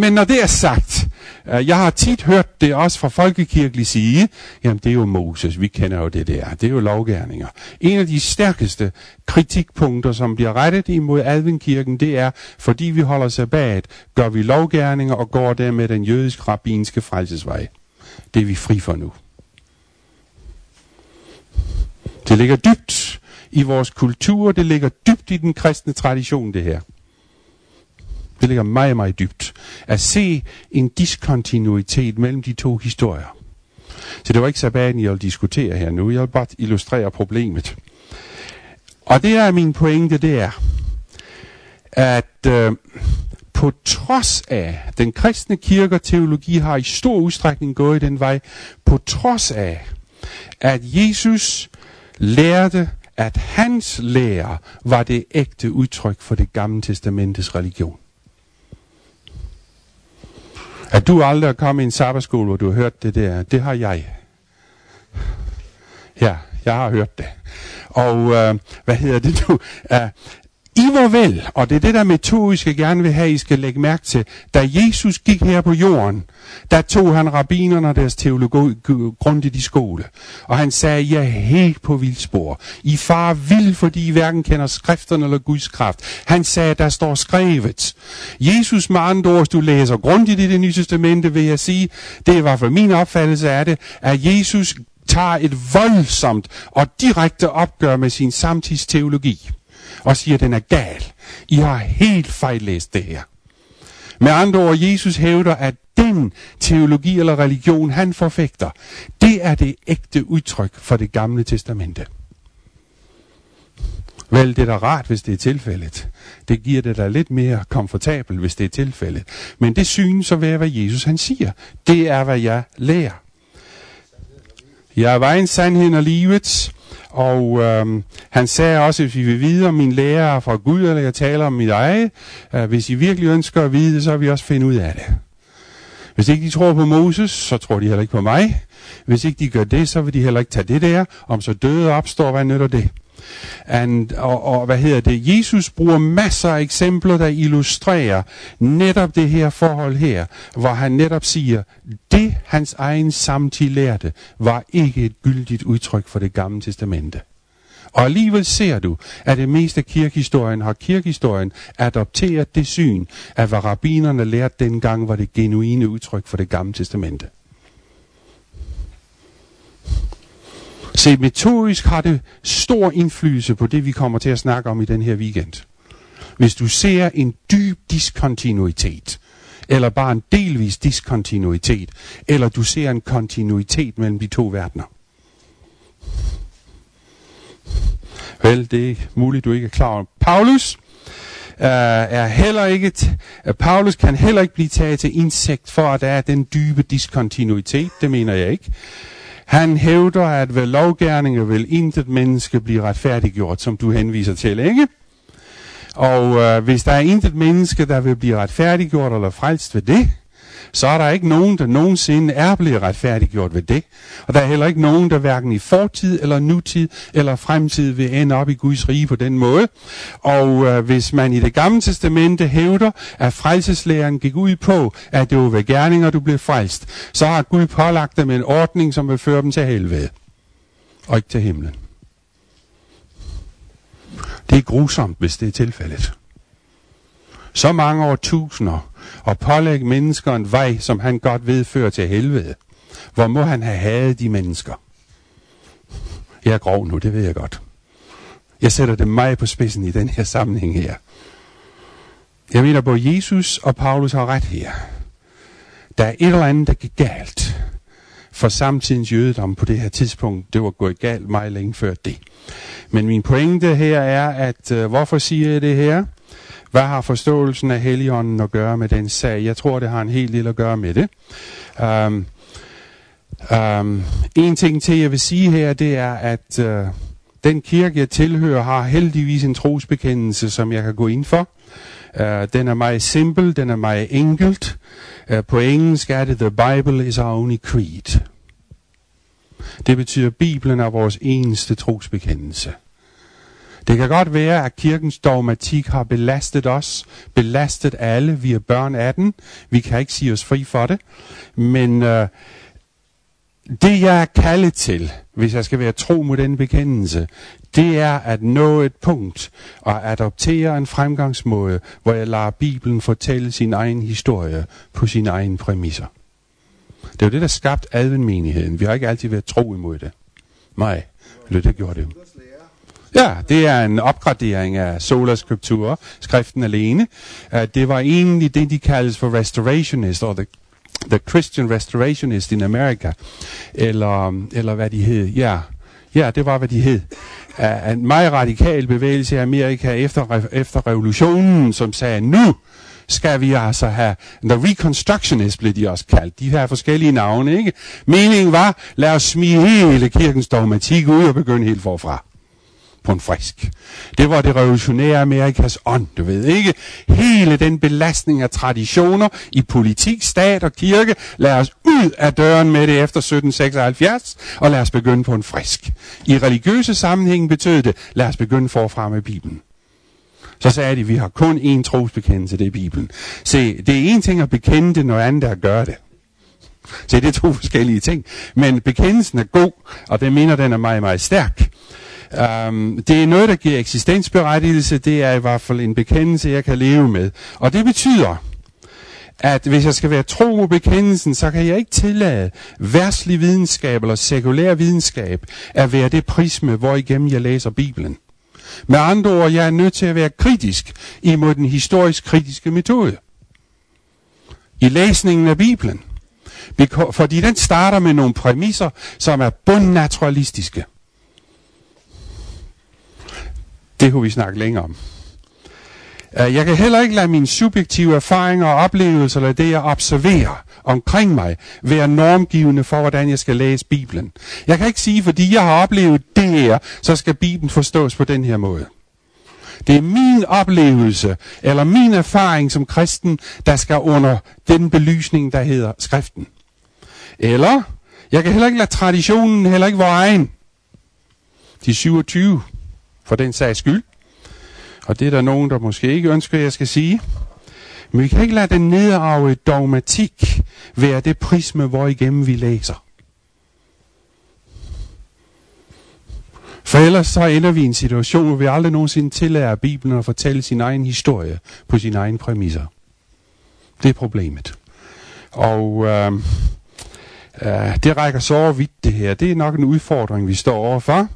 men når det er sagt, uh, jeg har tit hørt det også fra folkekirkelig sige, jamen det er jo Moses, vi kender jo det der, det er jo lovgærninger. En af de stærkeste kritikpunkter, som bliver rettet imod adventkirken, det er, fordi vi holder sabbat, gør vi lovgærninger og går der med den jødisk-rabbinske frelsesvej. Det er vi fri for nu. Det ligger dybt i vores kultur, det ligger dybt i den kristne tradition, det her. Det ligger meget, meget dybt. At se en diskontinuitet mellem de to historier. Så det var ikke sabbaten, jeg vil diskutere her nu. Jeg vil bare illustrere problemet. Og det er min pointe, det er, at øh, på trods af, den kristne kirke og teologi har i stor udstrækning gået den vej, på trods af, at Jesus lærte, at hans lære var det ægte udtryk for det gamle testamentets religion. At du aldrig er kommet i en sabbatskole, hvor du har hørt det der, det har jeg. Ja, jeg har hørt det. Og øh, hvad hedder det nu? Uh, i var vel, og det er det der metodisk, jeg gerne vil have, I skal lægge mærke til. Da Jesus gik her på jorden, der tog han rabinerne og deres teologi grundigt i skole. Og han sagde, jeg er helt på vildspor. I far vild, fordi I hverken kender skrifterne eller Guds kraft. Han sagde, der står skrevet. Jesus med andre ord, du læser grundigt i det nye testamente, vil jeg sige, det var for min opfattelse af det, at Jesus tager et voldsomt og direkte opgør med sin samtidsteologi og siger, at den er gal. I har helt fejllæst det her. Med andre ord, Jesus hævder, at den teologi eller religion, han forfægter, det er det ægte udtryk for det gamle testamente. Vel, det er da rart, hvis det er tilfældet. Det giver det da lidt mere komfortabel, hvis det er tilfældet. Men det synes at være, hvad Jesus han siger. Det er, hvad jeg lærer. Jeg er vejen, sandheden og livet. Og øhm, han sagde også, hvis vi vil vide, om min lærer er fra Gud, eller jeg taler om mit eget, øh, hvis I virkelig ønsker at vide det, så vil vi også finde ud af det. Hvis ikke de tror på Moses, så tror de heller ikke på mig. Hvis ikke de gør det, så vil de heller ikke tage det der. Om så døde opstår, hvad nytter det? And, og, og hvad hedder det? Jesus bruger masser af eksempler, der illustrerer netop det her forhold her, hvor han netop siger, det hans egen samtid lærte, var ikke et gyldigt udtryk for det gamle testamente. Og alligevel ser du, at det meste af kirkehistorien har kirkehistorien adopteret det syn, at hvad rabbinerne lærte dengang var det genuine udtryk for det gamle testamente. Se, metodisk har det stor indflydelse på det, vi kommer til at snakke om i den her weekend. Hvis du ser en dyb diskontinuitet, eller bare en delvis diskontinuitet, eller du ser en kontinuitet mellem de to verdener. Vel, det er muligt, du ikke er klar over. Paulus øh, er heller ikke, t- øh, Paulus kan heller ikke blive taget til indsigt for, at der er den dybe diskontinuitet. Det mener jeg ikke. Han hævder, at ved lovgærninger vil intet menneske blive retfærdiggjort, som du henviser til, ikke? Og øh, hvis der er intet menneske, der vil blive retfærdiggjort eller frelst ved det, så er der ikke nogen, der nogensinde er blevet retfærdiggjort ved det. Og der er heller ikke nogen, der hverken i fortid eller nutid eller fremtid vil ende op i Guds rige på den måde. Og øh, hvis man i det gamle testamente hævder, at frelseslæren gik ud på, at det var ved gerninger, du blev frelst, så har Gud pålagt dem en ordning, som vil føre dem til helvede. Og ikke til himlen. Det er grusomt, hvis det er tilfældet. Så mange år tusinder og pålægge mennesker en vej, som han godt ved fører til helvede. Hvor må han have hadet de mennesker? Jeg er grov nu, det ved jeg godt. Jeg sætter det meget på spidsen i den her sammenhæng her. Jeg mener, både Jesus og Paulus har ret her. Der er et eller andet, der gik galt for samtidens jødedom på det her tidspunkt. Det var gået galt meget længe før det. Men min pointe her er, at uh, hvorfor siger jeg det her? Hvad har forståelsen af Helligånden at gøre med den sag? Jeg tror, det har en helt del at gøre med det. Um, um, en ting til, jeg vil sige her, det er, at uh, den kirke, jeg tilhører, har heldigvis en trosbekendelse, som jeg kan gå ind for. Uh, den er meget simpel, den er meget enkelt. Uh, på engelsk er det, The Bible is our only creed. Det betyder, at Bibelen er vores eneste trosbekendelse. Det kan godt være, at kirkens dogmatik har belastet os, belastet alle. Vi er børn af den. Vi kan ikke sige os fri for det. Men øh, det jeg er kaldet til, hvis jeg skal være tro mod den bekendelse, det er at nå et punkt og adoptere en fremgangsmåde, hvor jeg lader Bibelen fortælle sin egen historie på sine egne præmisser. Det er jo det, der skabt adventmenigheden. Vi har ikke altid været tro imod det. Nej, det gjorde det. Ja, det er en opgradering af Sola Scriptura, skriften alene. Uh, det var egentlig det, de kaldes for restorationist, og the, the Christian restorationist in America, eller, eller hvad de hed. Ja, ja det var, hvad de hed. Uh, en meget radikal bevægelse i Amerika efter, efter revolutionen, som sagde, nu skal vi altså have, the reconstructionist blev de også kaldt, de her forskellige navne, ikke? Meningen var, lad os smide hele kirkens dogmatik ud og begynde helt forfra på en frisk. Det var det revolutionære Amerikas ånd, du ved ikke? Hele den belastning af traditioner i politik, stat og kirke, lad os ud af døren med det efter 1776, og lad os begynde på en frisk. I religiøse sammenhæng betød det, lad os begynde forfra med Bibelen. Så sagde de, vi har kun én trosbekendelse, det er Bibelen. Se, det er en ting at bekende det, noget andet er at gøre det. Se, det er to forskellige ting. Men bekendelsen er god, og det mener, den er meget, meget stærk. Um, det er noget, der giver eksistensberettigelse. Det er i hvert fald en bekendelse, jeg kan leve med. Og det betyder, at hvis jeg skal være tro mod bekendelsen, så kan jeg ikke tillade værtslig videnskab eller sekulær videnskab at være det prisme, hvor igennem jeg læser Bibelen. Med andre ord, jeg er nødt til at være kritisk imod den historisk kritiske metode. I læsningen af Bibelen. Fordi den starter med nogle præmisser, som er bundnaturalistiske. Det kunne vi snakke længere om. Øh, jeg kan heller ikke lade mine subjektive erfaringer og oplevelser, eller det jeg observerer omkring mig, være normgivende for, hvordan jeg skal læse Bibelen. Jeg kan ikke sige, fordi jeg har oplevet det her, så skal Bibelen forstås på den her måde. Det er min oplevelse, eller min erfaring som kristen, der skal under den belysning, der hedder skriften. Eller, jeg kan heller ikke lade traditionen, heller ikke vores egen. De 27, for den sags skyld, og det er der nogen, der måske ikke ønsker, jeg skal sige. Men vi kan ikke lade den nedarvede dogmatik være det prisme, hvor igennem vi læser. For ellers så ender vi i en situation, hvor vi aldrig nogensinde tillader Bibelen at fortælle sin egen historie på sine egne præmisser. Det er problemet. Og øh, øh, det rækker så vidt det her. Det er nok en udfordring, vi står overfor.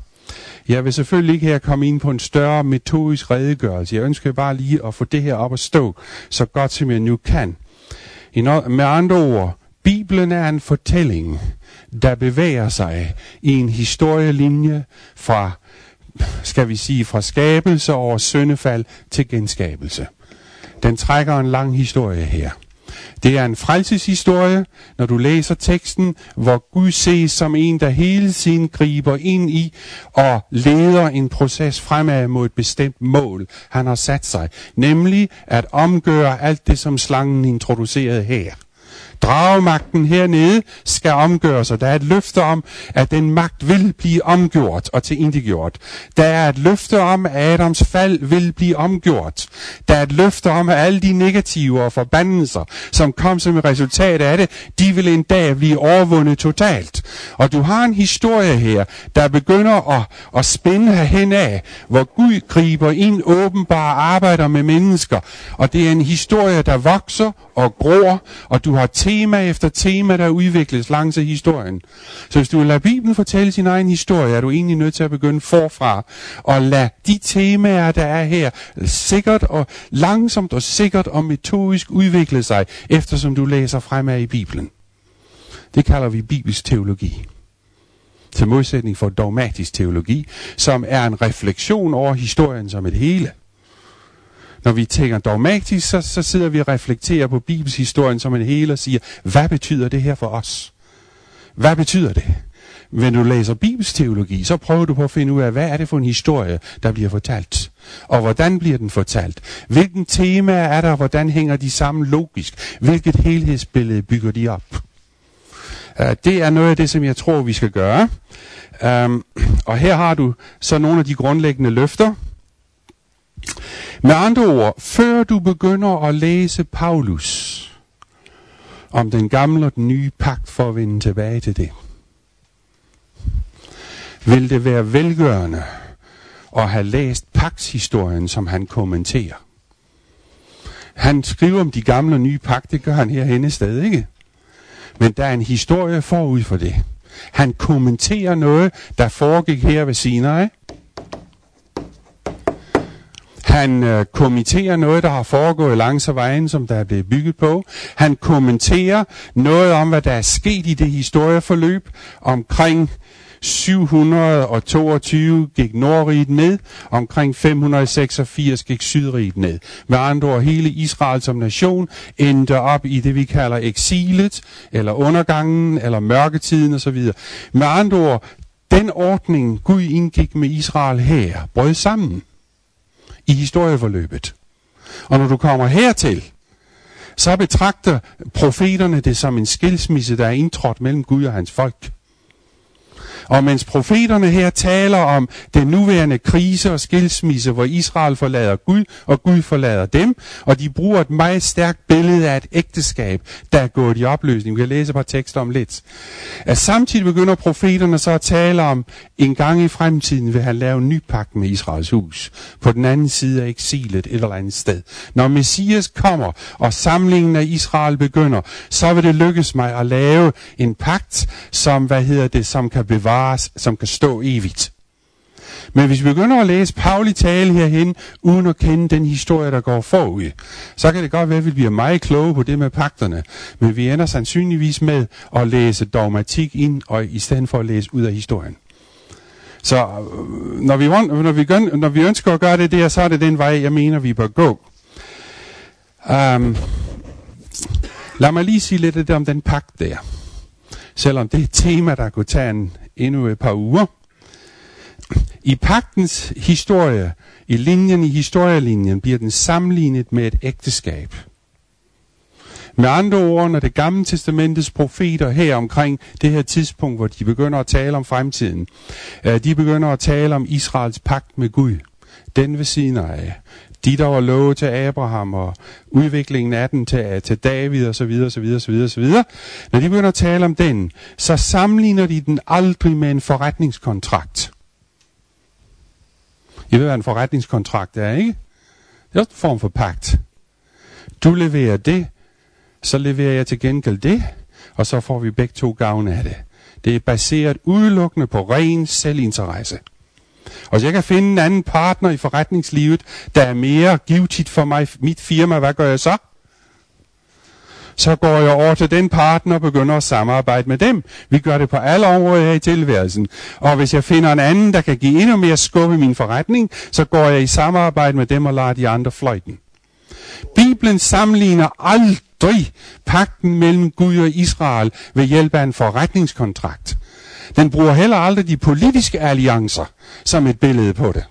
Jeg vil selvfølgelig ikke her komme ind på en større metodisk redegørelse. Jeg ønsker bare lige at få det her op at stå, så godt som jeg nu kan. I med andre ord, Bibelen er en fortælling, der bevæger sig i en historielinje fra, skal vi sige, fra skabelse over syndefald til genskabelse. Den trækker en lang historie her. Det er en frelseshistorie, når du læser teksten, hvor Gud ses som en, der hele tiden griber ind i og leder en proces fremad mod et bestemt mål, han har sat sig. Nemlig at omgøre alt det, som slangen introducerede her. Dragemagten hernede skal omgøres, og der er et løfte om, at den magt vil blive omgjort og tilindegjort. Der er et løfte om, at Adams fald vil blive omgjort. Der er et løfte om, at alle de negative og forbandelser, som kom som et resultat af det, de vil en dag blive overvundet totalt. Og du har en historie her, der begynder at, at spænde hen af, hvor Gud griber ind åbenbare arbejder med mennesker. Og det er en historie, der vokser og gror, og du har tema efter tema, der udvikles langs af historien. Så hvis du vil lade Bibelen fortælle sin egen historie, er du egentlig nødt til at begynde forfra og lade de temaer, der er her, sikkert og langsomt og sikkert og metodisk udvikle sig, eftersom du læser fremad i Bibelen. Det kalder vi bibelsk teologi til modsætning for dogmatisk teologi, som er en refleksion over historien som et hele. Når vi tænker dogmatisk, så, så sidder vi og reflekterer på Bibels historien som en hele og siger, hvad betyder det her for os? Hvad betyder det? Når du læser Bibels teologi, så prøver du på at finde ud af, hvad er det for en historie, der bliver fortalt? Og hvordan bliver den fortalt? Hvilken tema er der, hvordan hænger de sammen logisk? Hvilket helhedsbillede bygger de op? Uh, det er noget af det, som jeg tror, vi skal gøre. Um, og her har du så nogle af de grundlæggende løfter. Med andre ord, før du begynder at læse Paulus om den gamle og den nye pagt for at vende tilbage til det, vil det være velgørende at have læst pagtshistorien, som han kommenterer. Han skriver om de gamle og nye pagt, det gør han herhenne stadig ikke. Men der er en historie forud for det. Han kommenterer noget, der foregik her ved Sinai, han øh, kommenterer noget, der har foregået langs vejen, som der er blevet bygget på. Han kommenterer noget om, hvad der er sket i det historieforløb omkring 722 gik Nordriget ned, omkring 586 gik Sydriget ned. Med andre ord, hele Israel som nation endte op i det, vi kalder eksilet, eller undergangen, eller mørketiden osv. Med andre ord, den ordning, Gud indgik med Israel her, brød sammen i historieforløbet. Og når du kommer hertil, så betragter profeterne det som en skilsmisse, der er indtrådt mellem Gud og hans folk. Og mens profeterne her taler om den nuværende krise og skilsmisse, hvor Israel forlader Gud, og Gud forlader dem, og de bruger et meget stærkt billede af et ægteskab, der er gået i opløsning. Vi kan læse et par tekster om lidt. At samtidig begynder profeterne så at tale om, en gang i fremtiden vil han lave en ny pagt med Israels hus, på den anden side af eksilet et eller andet sted. Når Messias kommer, og samlingen af Israel begynder, så vil det lykkes mig at lave en pagt, som, hvad hedder det, som kan bevare bevares, som kan stå evigt. Men hvis vi begynder at læse Pauli tale herhen, uden at kende den historie, der går forud, så kan det godt være, at vi bliver meget kloge på det med pagterne. Men vi ender sandsynligvis med at læse dogmatik ind, og i stedet for at læse ud af historien. Så øh, når vi, når, vi gør, når vi ønsker at gøre det der, så er det den vej, jeg mener, vi bør gå. Um, lad mig lige sige lidt om den pagt der. Selvom det er et tema, der kunne tage en, endnu et par uger. I pagtens historie, i linjen i historielinjen, bliver den sammenlignet med et ægteskab. Med andre ord, når det gamle testamentets profeter her omkring det her tidspunkt, hvor de begynder at tale om fremtiden, øh, de begynder at tale om Israels pagt med Gud. Den ved siden af. De, der var lovet til Abraham, og udviklingen af den til, til David, og så videre, så videre, så videre, så videre. Når de begynder at tale om den, så sammenligner de den aldrig med en forretningskontrakt. I ved, hvad en forretningskontrakt er, ikke? Det er også en form for pagt. Du leverer det, så leverer jeg til gengæld det, og så får vi begge to gavn af det. Det er baseret udelukkende på ren selvinteresse. Og så jeg kan finde en anden partner i forretningslivet, der er mere givetigt for mig, mit firma, hvad gør jeg så? Så går jeg over til den partner og begynder at samarbejde med dem. Vi gør det på alle områder her i tilværelsen. Og hvis jeg finder en anden, der kan give endnu mere skub i min forretning, så går jeg i samarbejde med dem og lader de andre fløjten. Bibelen sammenligner aldrig pakten mellem Gud og Israel ved hjælp af en forretningskontrakt. Den bruger heller aldrig de politiske alliancer som et billede på det.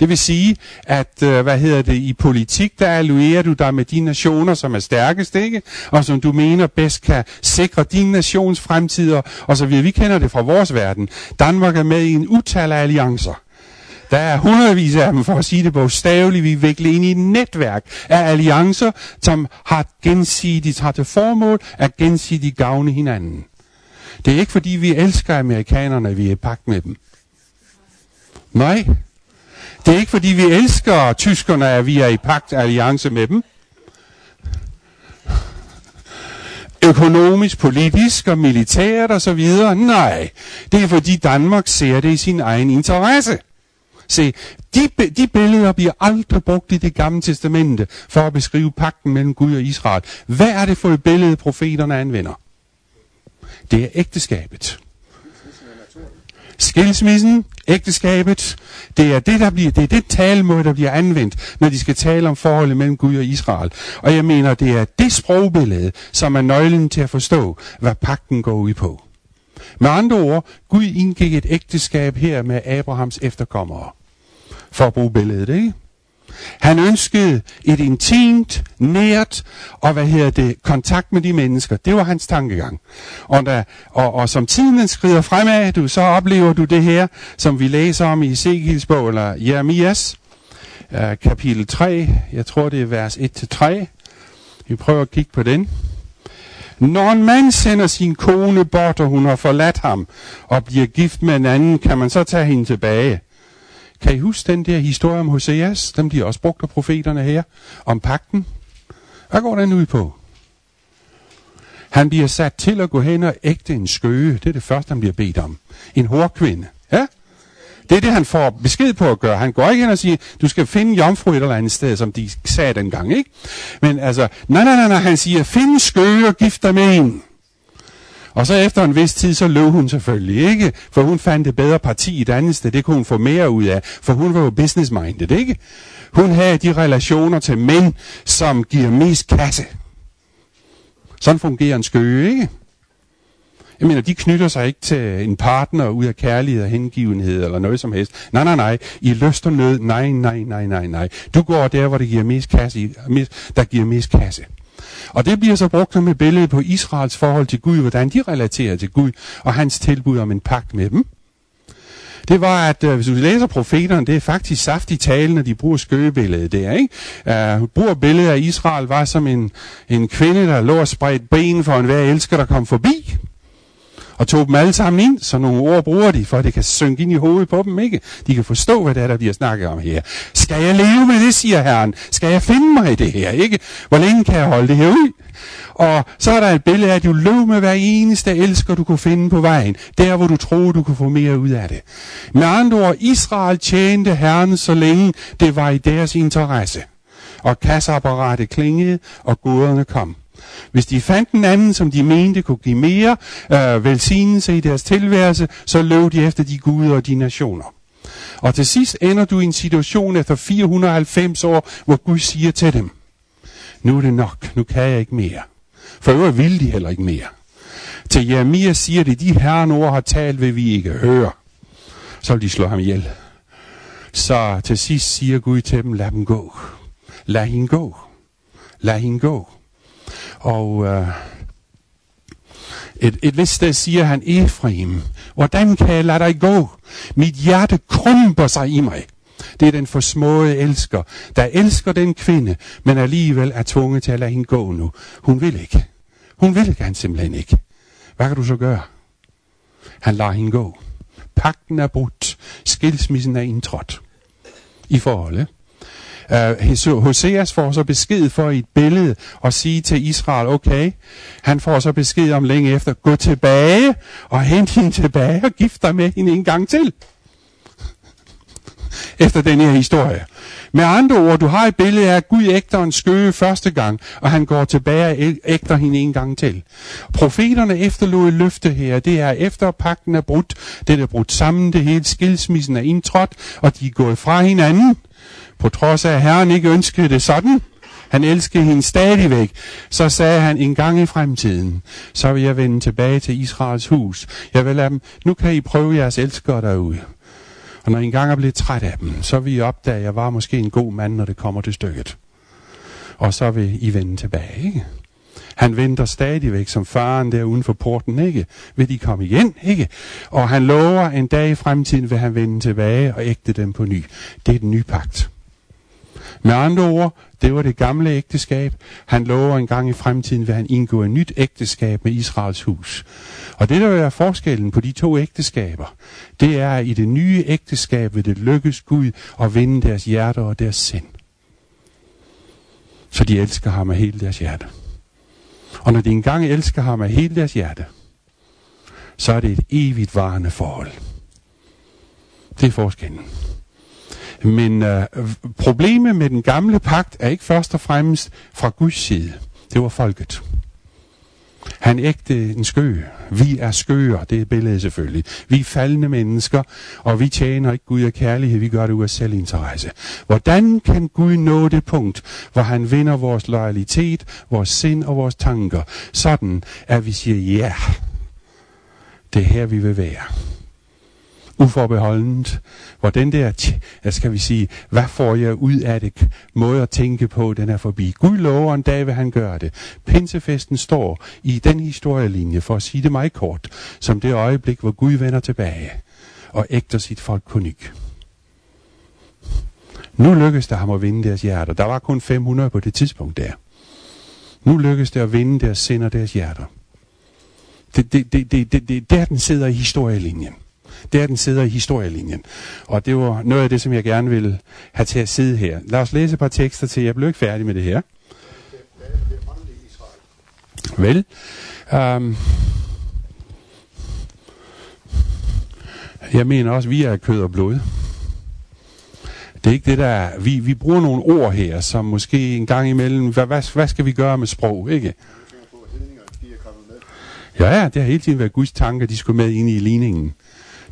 Det vil sige, at øh, hvad hedder det i politik, der allierer du dig med de nationer, som er stærkest, ikke? Og som du mener bedst kan sikre din nations fremtider, og så videre. Vi kender det fra vores verden. Danmark er med i en utal af alliancer. Der er hundredvis af dem, for at sige det bogstaveligt. Vi vikler ind i et netværk af alliancer, som har gensidigt har til formål at gensidigt gavne hinanden. Det er ikke fordi, vi elsker amerikanerne, at vi er i pagt med dem. Nej. Det er ikke fordi, vi elsker tyskerne, at vi er i pagt alliance med dem. Økonomisk, politisk og militært og så videre. Nej. Det er fordi Danmark ser det i sin egen interesse. Se, de, de billeder bliver aldrig brugt i det gamle testamente for at beskrive pakten mellem Gud og Israel. Hvad er det for et billede, profeterne anvender? Det er ægteskabet. Skilsmissen, ægteskabet, det er det, der bliver, det er det talemåde, der bliver anvendt, når de skal tale om forholdet mellem Gud og Israel. Og jeg mener, det er det sprogbillede, som er nøglen til at forstå, hvad pakten går ud på. Med andre ord, Gud indgik et ægteskab her med Abrahams efterkommere. For at bruge billedet, ikke? Han ønskede et intimt, nært og hvad hedder det, kontakt med de mennesker. Det var hans tankegang. Og, da, og, og som tiden skrider fremad, du, så oplever du det her, som vi læser om i Ezekiels bog, eller Jeremias, øh, kapitel 3. Jeg tror, det er vers 1-3. Vi prøver at kigge på den. Når en mand sender sin kone bort, og hun har forladt ham, og bliver gift med en anden, kan man så tage hende tilbage. Kan I huske den der historie om Hoseas? Dem de også brugt af profeterne her. Om pakten. Hvad går den ud på? Han bliver sat til at gå hen og ægte en skøge. Det er det første, han bliver bedt om. En hårkvinde. Ja? Det er det, han får besked på at gøre. Han går ikke hen og siger, du skal finde jomfru et eller andet sted, som de sagde dengang, ikke? Men altså, nej, nej, nej, nej, han siger, find en skøge og gift dig med en. Og så efter en vis tid, så løb hun selvfølgelig ikke, for hun fandt et bedre parti i et andet sted. Det kunne hun få mere ud af, for hun var jo business-minded, ikke? Hun havde de relationer til mænd, som giver mest kasse. Sådan fungerer en skøge, ikke? Jeg mener, de knytter sig ikke til en partner ud af kærlighed og hengivenhed eller noget som helst. Nej, nej, nej. I lyst og nød. Nej, nej, nej, nej, nej. Du går der, hvor det giver mest kasse, der giver mest kasse. Og det bliver så brugt som et billede på Israels forhold til Gud, hvordan de relaterer til Gud, og hans tilbud om en pagt med dem. det var, at øh, hvis du læser profeterne, det er faktisk saftig tale, når de bruger skøgebilledet der, ikke? Uh, bruger billedet af Israel var som en, en kvinde, der lå og spredt ben for en hver elsker, der kom forbi og tog dem alle sammen ind, så nogle ord bruger de, for det kan synke ind i hovedet på dem, ikke? De kan forstå, hvad det er, der bliver snakket om her. Skal jeg leve med det, siger Herren? Skal jeg finde mig i det her, ikke? Hvor længe kan jeg holde det her ud? Og så er der et billede af, at du løb med hver eneste elsker, du kunne finde på vejen. Der, hvor du troede, du kunne få mere ud af det. Med andre ord, Israel tjente Herren, så længe det var i deres interesse. Og kasseapparatet klingede, og goderne kom. Hvis de fandt en anden, som de mente kunne give mere øh, velsignelse i deres tilværelse, så løb de efter de guder og de nationer. Og til sidst ender du i en situation efter 490 år, hvor Gud siger til dem, nu er det nok, nu kan jeg ikke mere. For øvrigt vil de heller ikke mere. Til Jeremia siger det, de herren ord har talt, vil vi ikke høre. Så vil de slå ham ihjel. Så til sidst siger Gud til dem, lad dem gå. Lad hende gå. Lad hende gå. Og øh, et, et vist sted siger han, Efraim, hvordan kan jeg lade dig gå? Mit hjerte krumper sig i mig. Det er den forsmåede elsker, der elsker den kvinde, men alligevel er tvunget til at lade hende gå nu. Hun vil ikke. Hun vil gerne simpelthen ikke. Hvad kan du så gøre? Han lader hende gå. Pakten er brudt. Skilsmissen er indtrådt. I forholdet. Uh, Hoseas får så besked for i et billede og sige til Israel, okay, han får så besked om længe efter, gå tilbage og hent hende tilbage og gift dig med hende en gang til. Efter den her historie. Med andre ord, du har et billede af, at Gud ægter en skøge første gang, og han går tilbage og ægter hende en gang til. Profeterne efterlod et løfte her. Det er efter pakten er brudt. Det er brudt sammen. Det hele skilsmissen er indtrådt, og de er gået fra hinanden. På trods af, at Herren ikke ønskede det sådan. Han elskede hende stadigvæk. Så sagde han en gang i fremtiden, så vil jeg vende tilbage til Israels hus. Jeg vil lade dem, nu kan I prøve jeres elskere derude. Og når I engang er blevet træt af dem, så vil I opdage, at jeg var måske en god mand, når det kommer til stykket. Og så vil I vende tilbage, ikke? Han venter stadigvæk som faren der uden for porten, ikke? Vil de komme igen, ikke? Og han lover en dag i fremtiden, vil han vende tilbage og ægte dem på ny. Det er den nye pagt. Med andre ord, det var det gamle ægteskab. Han lover en gang i fremtiden, vil han indgå et nyt ægteskab med Israels hus. Og det, der er forskellen på de to ægteskaber, det er, at i det nye ægteskab vil det lykkes Gud at vinde deres hjerter og deres sind. Så de elsker ham af hele deres hjerte. Og når de engang elsker ham af hele deres hjerte, så er det et evigt varende forhold. Det er forskellen. Men øh, problemet med den gamle pagt er ikke først og fremmest fra Guds side. Det var folket. Han ægte en skø. Vi er skøer, det er billedet selvfølgelig. Vi er faldende mennesker, og vi tjener ikke Gud af kærlighed, vi gør det ud af selvinteresse. Hvordan kan Gud nå det punkt, hvor han vinder vores loyalitet, vores sind og vores tanker, sådan at vi siger, ja, det er her vi vil være uforbeholdent, hvor den der, skal vi sige, hvad får jeg ud af det, måde at tænke på, den er forbi. Gud lover en dag, vil han gøre det. Pinsefesten står i den historielinje, for at sige det meget kort, som det øjeblik, hvor Gud vender tilbage og ægter sit folk på ny. Nu lykkes det ham at vinde deres hjerter. Der var kun 500 på det tidspunkt der. Nu lykkes det at vinde deres sind og deres hjerter. Det, det, det, det, det, det, der den sidder i historielinjen. Der den sidder i historielinjen. Og det var noget af det, som jeg gerne ville have til at sidde her. Lad os læse et par tekster til. Jeg blev ikke færdig med det her. Vel, um, jeg mener også, at vi er kød og blod. Det er ikke det der, vi, vi bruger nogle ord her, som måske en gang imellem, hvad, hvad, hvad skal vi gøre med sprog, ikke? Ja, ja, det har hele tiden været Guds tanke, at de skulle med ind i ligningen.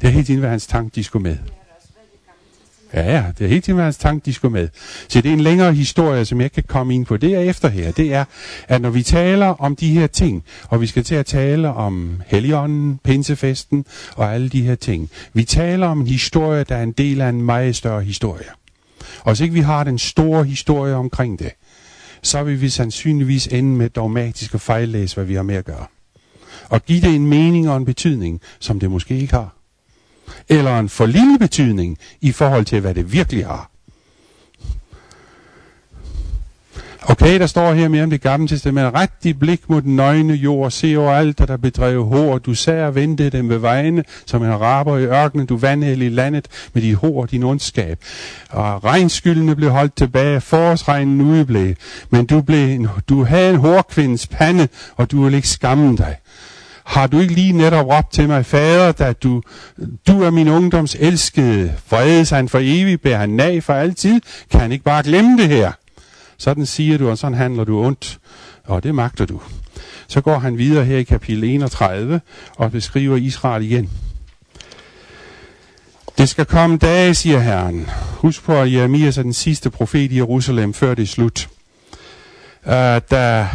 Det har hele tiden været hans tanke, de skulle med. Ja, ja, det er helt tiden været hans tanke, de skulle med. Så det er en længere historie, som jeg kan komme ind på. Det er efter her, det er, at når vi taler om de her ting, og vi skal til at tale om heligånden, Pinsefesten og alle de her ting. Vi taler om en historie, der er en del af en meget større historie. Og hvis ikke vi har den store historie omkring det, så vil vi sandsynligvis ende med dogmatisk at fejllæse, hvad vi har med at gøre. Og give det en mening og en betydning, som det måske ikke har eller en for lille betydning i forhold til, hvad det virkelig har. Okay, der står her mere om det gamle testament. Ret dit blik mod den nøgne jord, se over alt, der der bedrev hår. Du sagde og vente dem ved vejene, som en raber i ørkenen. Du vandhæld i landet med dit hår din ondskab. Og regnskyldene blev holdt tilbage, forårsregnen udeblev. Men du, blev, du havde en hårkvindes pande, og du ville ikke skamme dig. Har du ikke lige netop råbt til mig, fader, da du, du er min ungdoms elskede, fredes han for evigt, bærer han nag for altid, kan han ikke bare glemme det her? Sådan siger du, og sådan handler du ondt, og det magter du. Så går han videre her i kapitel 31 og beskriver Israel igen. Det skal komme dage, siger Herren. Husk på, at Jeremias er den sidste profet i Jerusalem, før det er slut. Uh, da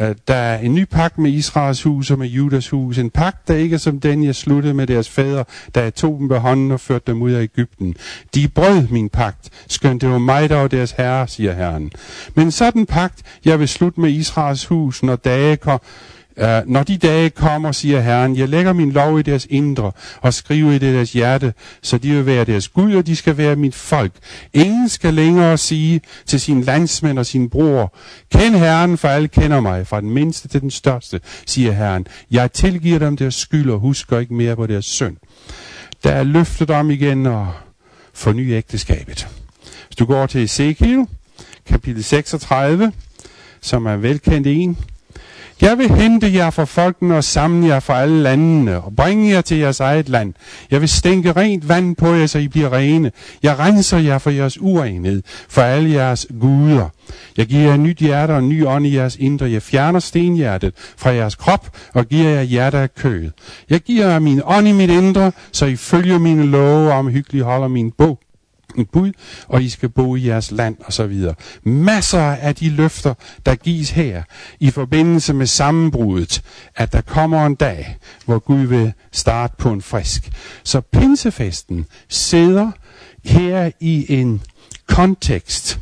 Øh, der er en ny pagt med Israels hus og med Judas hus. En pagt, der ikke er som den, jeg sluttede med deres fædre, da jeg tog dem ved hånden og førte dem ud af Ægypten. De brød min pagt, skønt det var mig, der var deres herre, siger Herren. Men sådan pagt, jeg vil slutte med Israels hus, når dage kom, Uh, når de dage kommer, siger Herren, jeg lægger min lov i deres indre og skriver i deres hjerte, så de vil være deres Gud, og de skal være mit folk. Ingen skal længere sige til sin landsmænd og sin bror, kend Herren, for alle kender mig, fra den mindste til den største, siger Herren. Jeg tilgiver dem deres skyld og husker ikke mere på deres synd. Der er løftet om igen og forny ægteskabet. Hvis du går til Ezekiel, kapitel 36, som er velkendt en, jeg vil hente jer fra folkene og samle jer fra alle landene og bringe jer til jeres eget land. Jeg vil stænke rent vand på jer, så I bliver rene. Jeg renser jer for jeres urenhed, for alle jeres guder. Jeg giver jer nyt hjerte og ny ånd i jeres indre. Jeg fjerner stenhjertet fra jeres krop og giver jer hjerte af kød. Jeg giver jer min ånd i mit indre, så I følger mine love og omhyggeligt holder min bog et bud, og I skal bo i jeres land, og så videre. Masser af de løfter, der gives her, i forbindelse med sammenbruddet, at der kommer en dag, hvor Gud vil starte på en frisk. Så pinsefesten sidder her i en kontekst,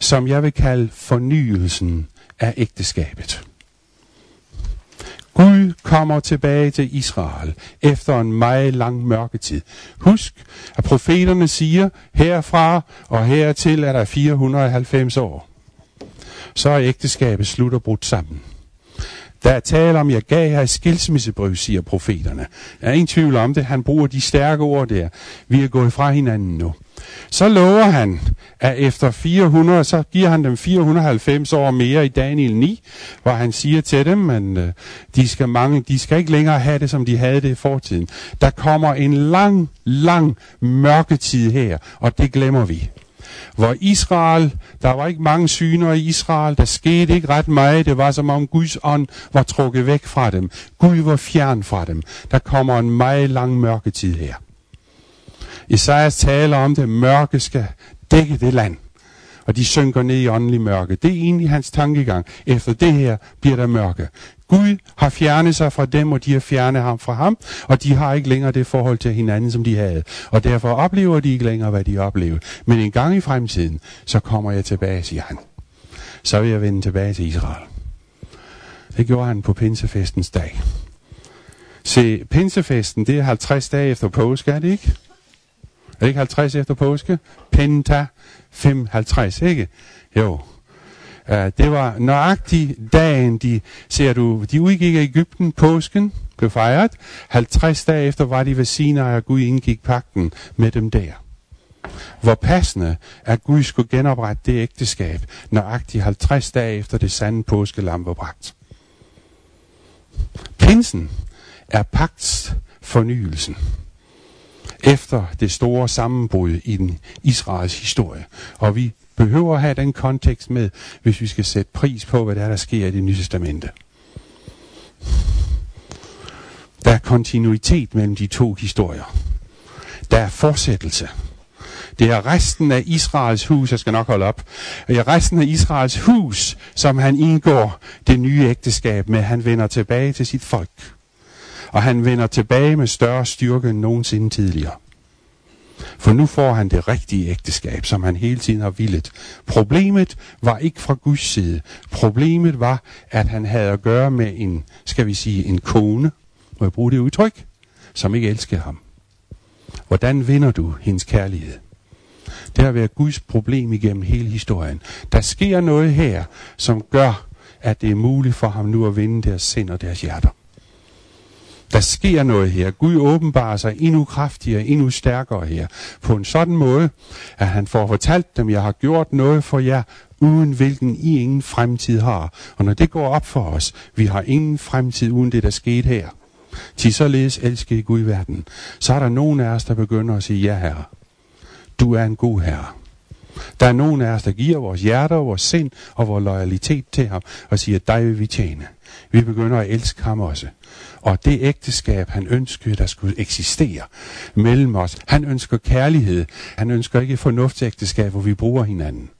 som jeg vil kalde fornyelsen af ægteskabet. Gud kommer tilbage til Israel efter en meget lang mørketid. Husk, at profeterne siger, herfra og hertil er der 490 år. Så er ægteskabet slut og brudt sammen. Der er tale om, jeg gav jer et skilsmissebrev, siger profeterne. Der er ingen tvivl om det. Han bruger de stærke ord der. Vi er gået fra hinanden nu. Så lover han, at efter 400, så giver han dem 490 år mere i Daniel 9, hvor han siger til dem, at øh, de skal, mange, de skal ikke længere have det, som de havde det i fortiden. Der kommer en lang, lang mørketid her, og det glemmer vi hvor Israel, der var ikke mange syner i Israel, der skete ikke ret meget, det var som om Guds ånd var trukket væk fra dem. Gud var fjern fra dem. Der kommer en meget lang mørketid her. Isaias taler om, det mørke skal dække det land. Og de synker ned i åndelig mørke. Det er egentlig hans tankegang. Efter det her bliver der mørke. Gud har fjernet sig fra dem, og de har fjernet ham fra ham, og de har ikke længere det forhold til hinanden, som de havde. Og derfor oplever de ikke længere, hvad de oplevede. Men en gang i fremtiden, så kommer jeg tilbage, siger han. Så vil jeg vende tilbage til Israel. Det gjorde han på pinsefestens dag. Se, pinsefesten, det er 50 dage efter påske, er det ikke? Er det ikke 50 efter påske? Penta 55, ikke? Jo. Uh, det var nøjagtig dagen, de, ser du, de udgik af Ægypten, påsken blev fejret. 50 dage efter var de ved Sinai, og Gud indgik pakten med dem der. Hvor passende, at Gud skulle genoprette det ægteskab, nøjagtig 50 dage efter det sande påskelam var bragt. Pinsen er pagts fornyelsen efter det store sammenbrud i den Israels historie. Og vi behøver at have den kontekst med, hvis vi skal sætte pris på, hvad der er, der sker i det nye testamente. Der er kontinuitet mellem de to historier. Der er fortsættelse. Det er resten af Israels hus, jeg skal nok holde op. Det er resten af Israels hus, som han indgår det nye ægteskab med. Han vender tilbage til sit folk og han vender tilbage med større styrke end nogensinde tidligere. For nu får han det rigtige ægteskab, som han hele tiden har villet. Problemet var ikke fra Guds side. Problemet var, at han havde at gøre med en, skal vi sige, en kone, må jeg bruge det udtryk, som ikke elskede ham. Hvordan vinder du hendes kærlighed? Det har været Guds problem igennem hele historien. Der sker noget her, som gør, at det er muligt for ham nu at vinde deres sind og deres hjerter. Der sker noget her. Gud åbenbarer sig endnu kraftigere, endnu stærkere her. På en sådan måde, at han får fortalt dem, jeg har gjort noget for jer, uden hvilken I ingen fremtid har. Og når det går op for os, vi har ingen fremtid uden det, der skete her. Til således elsker Gud i verden. Så er der nogen af os, der begynder at sige, ja herre, du er en god herre. Der er nogen af os, der giver vores hjerter, vores sind og vores loyalitet til ham og siger, dig vil vi tjene. Vi begynder at elske ham også. Og det ægteskab, han ønskede, der skulle eksistere mellem os. Han ønsker kærlighed. Han ønsker ikke fornuftsægteskab, hvor vi bruger hinanden.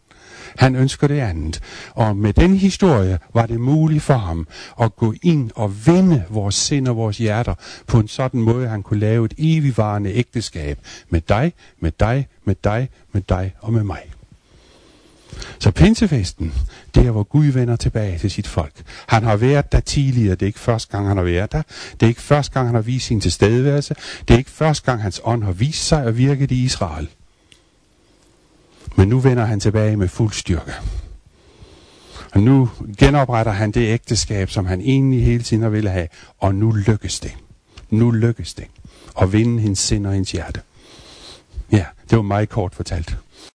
Han ønsker det andet. Og med den historie var det muligt for ham at gå ind og vinde vores sind og vores hjerter på en sådan måde, at han kunne lave et evigvarende ægteskab med dig, med dig, med dig, med dig og med mig. Så pinsefesten, det er, hvor Gud vender tilbage til sit folk. Han har været der tidligere. Det er ikke første gang, han har været der. Det er ikke første gang, han har vist sin tilstedeværelse. Det er ikke første gang, hans ånd har vist sig og virket i Israel. Men nu vender han tilbage med fuld styrke. Og nu genopretter han det ægteskab, som han egentlig hele tiden har ville have. Og nu lykkes det. Nu lykkes det. At vinde hendes sind og hendes hjerte. Ja, det var meget kort fortalt.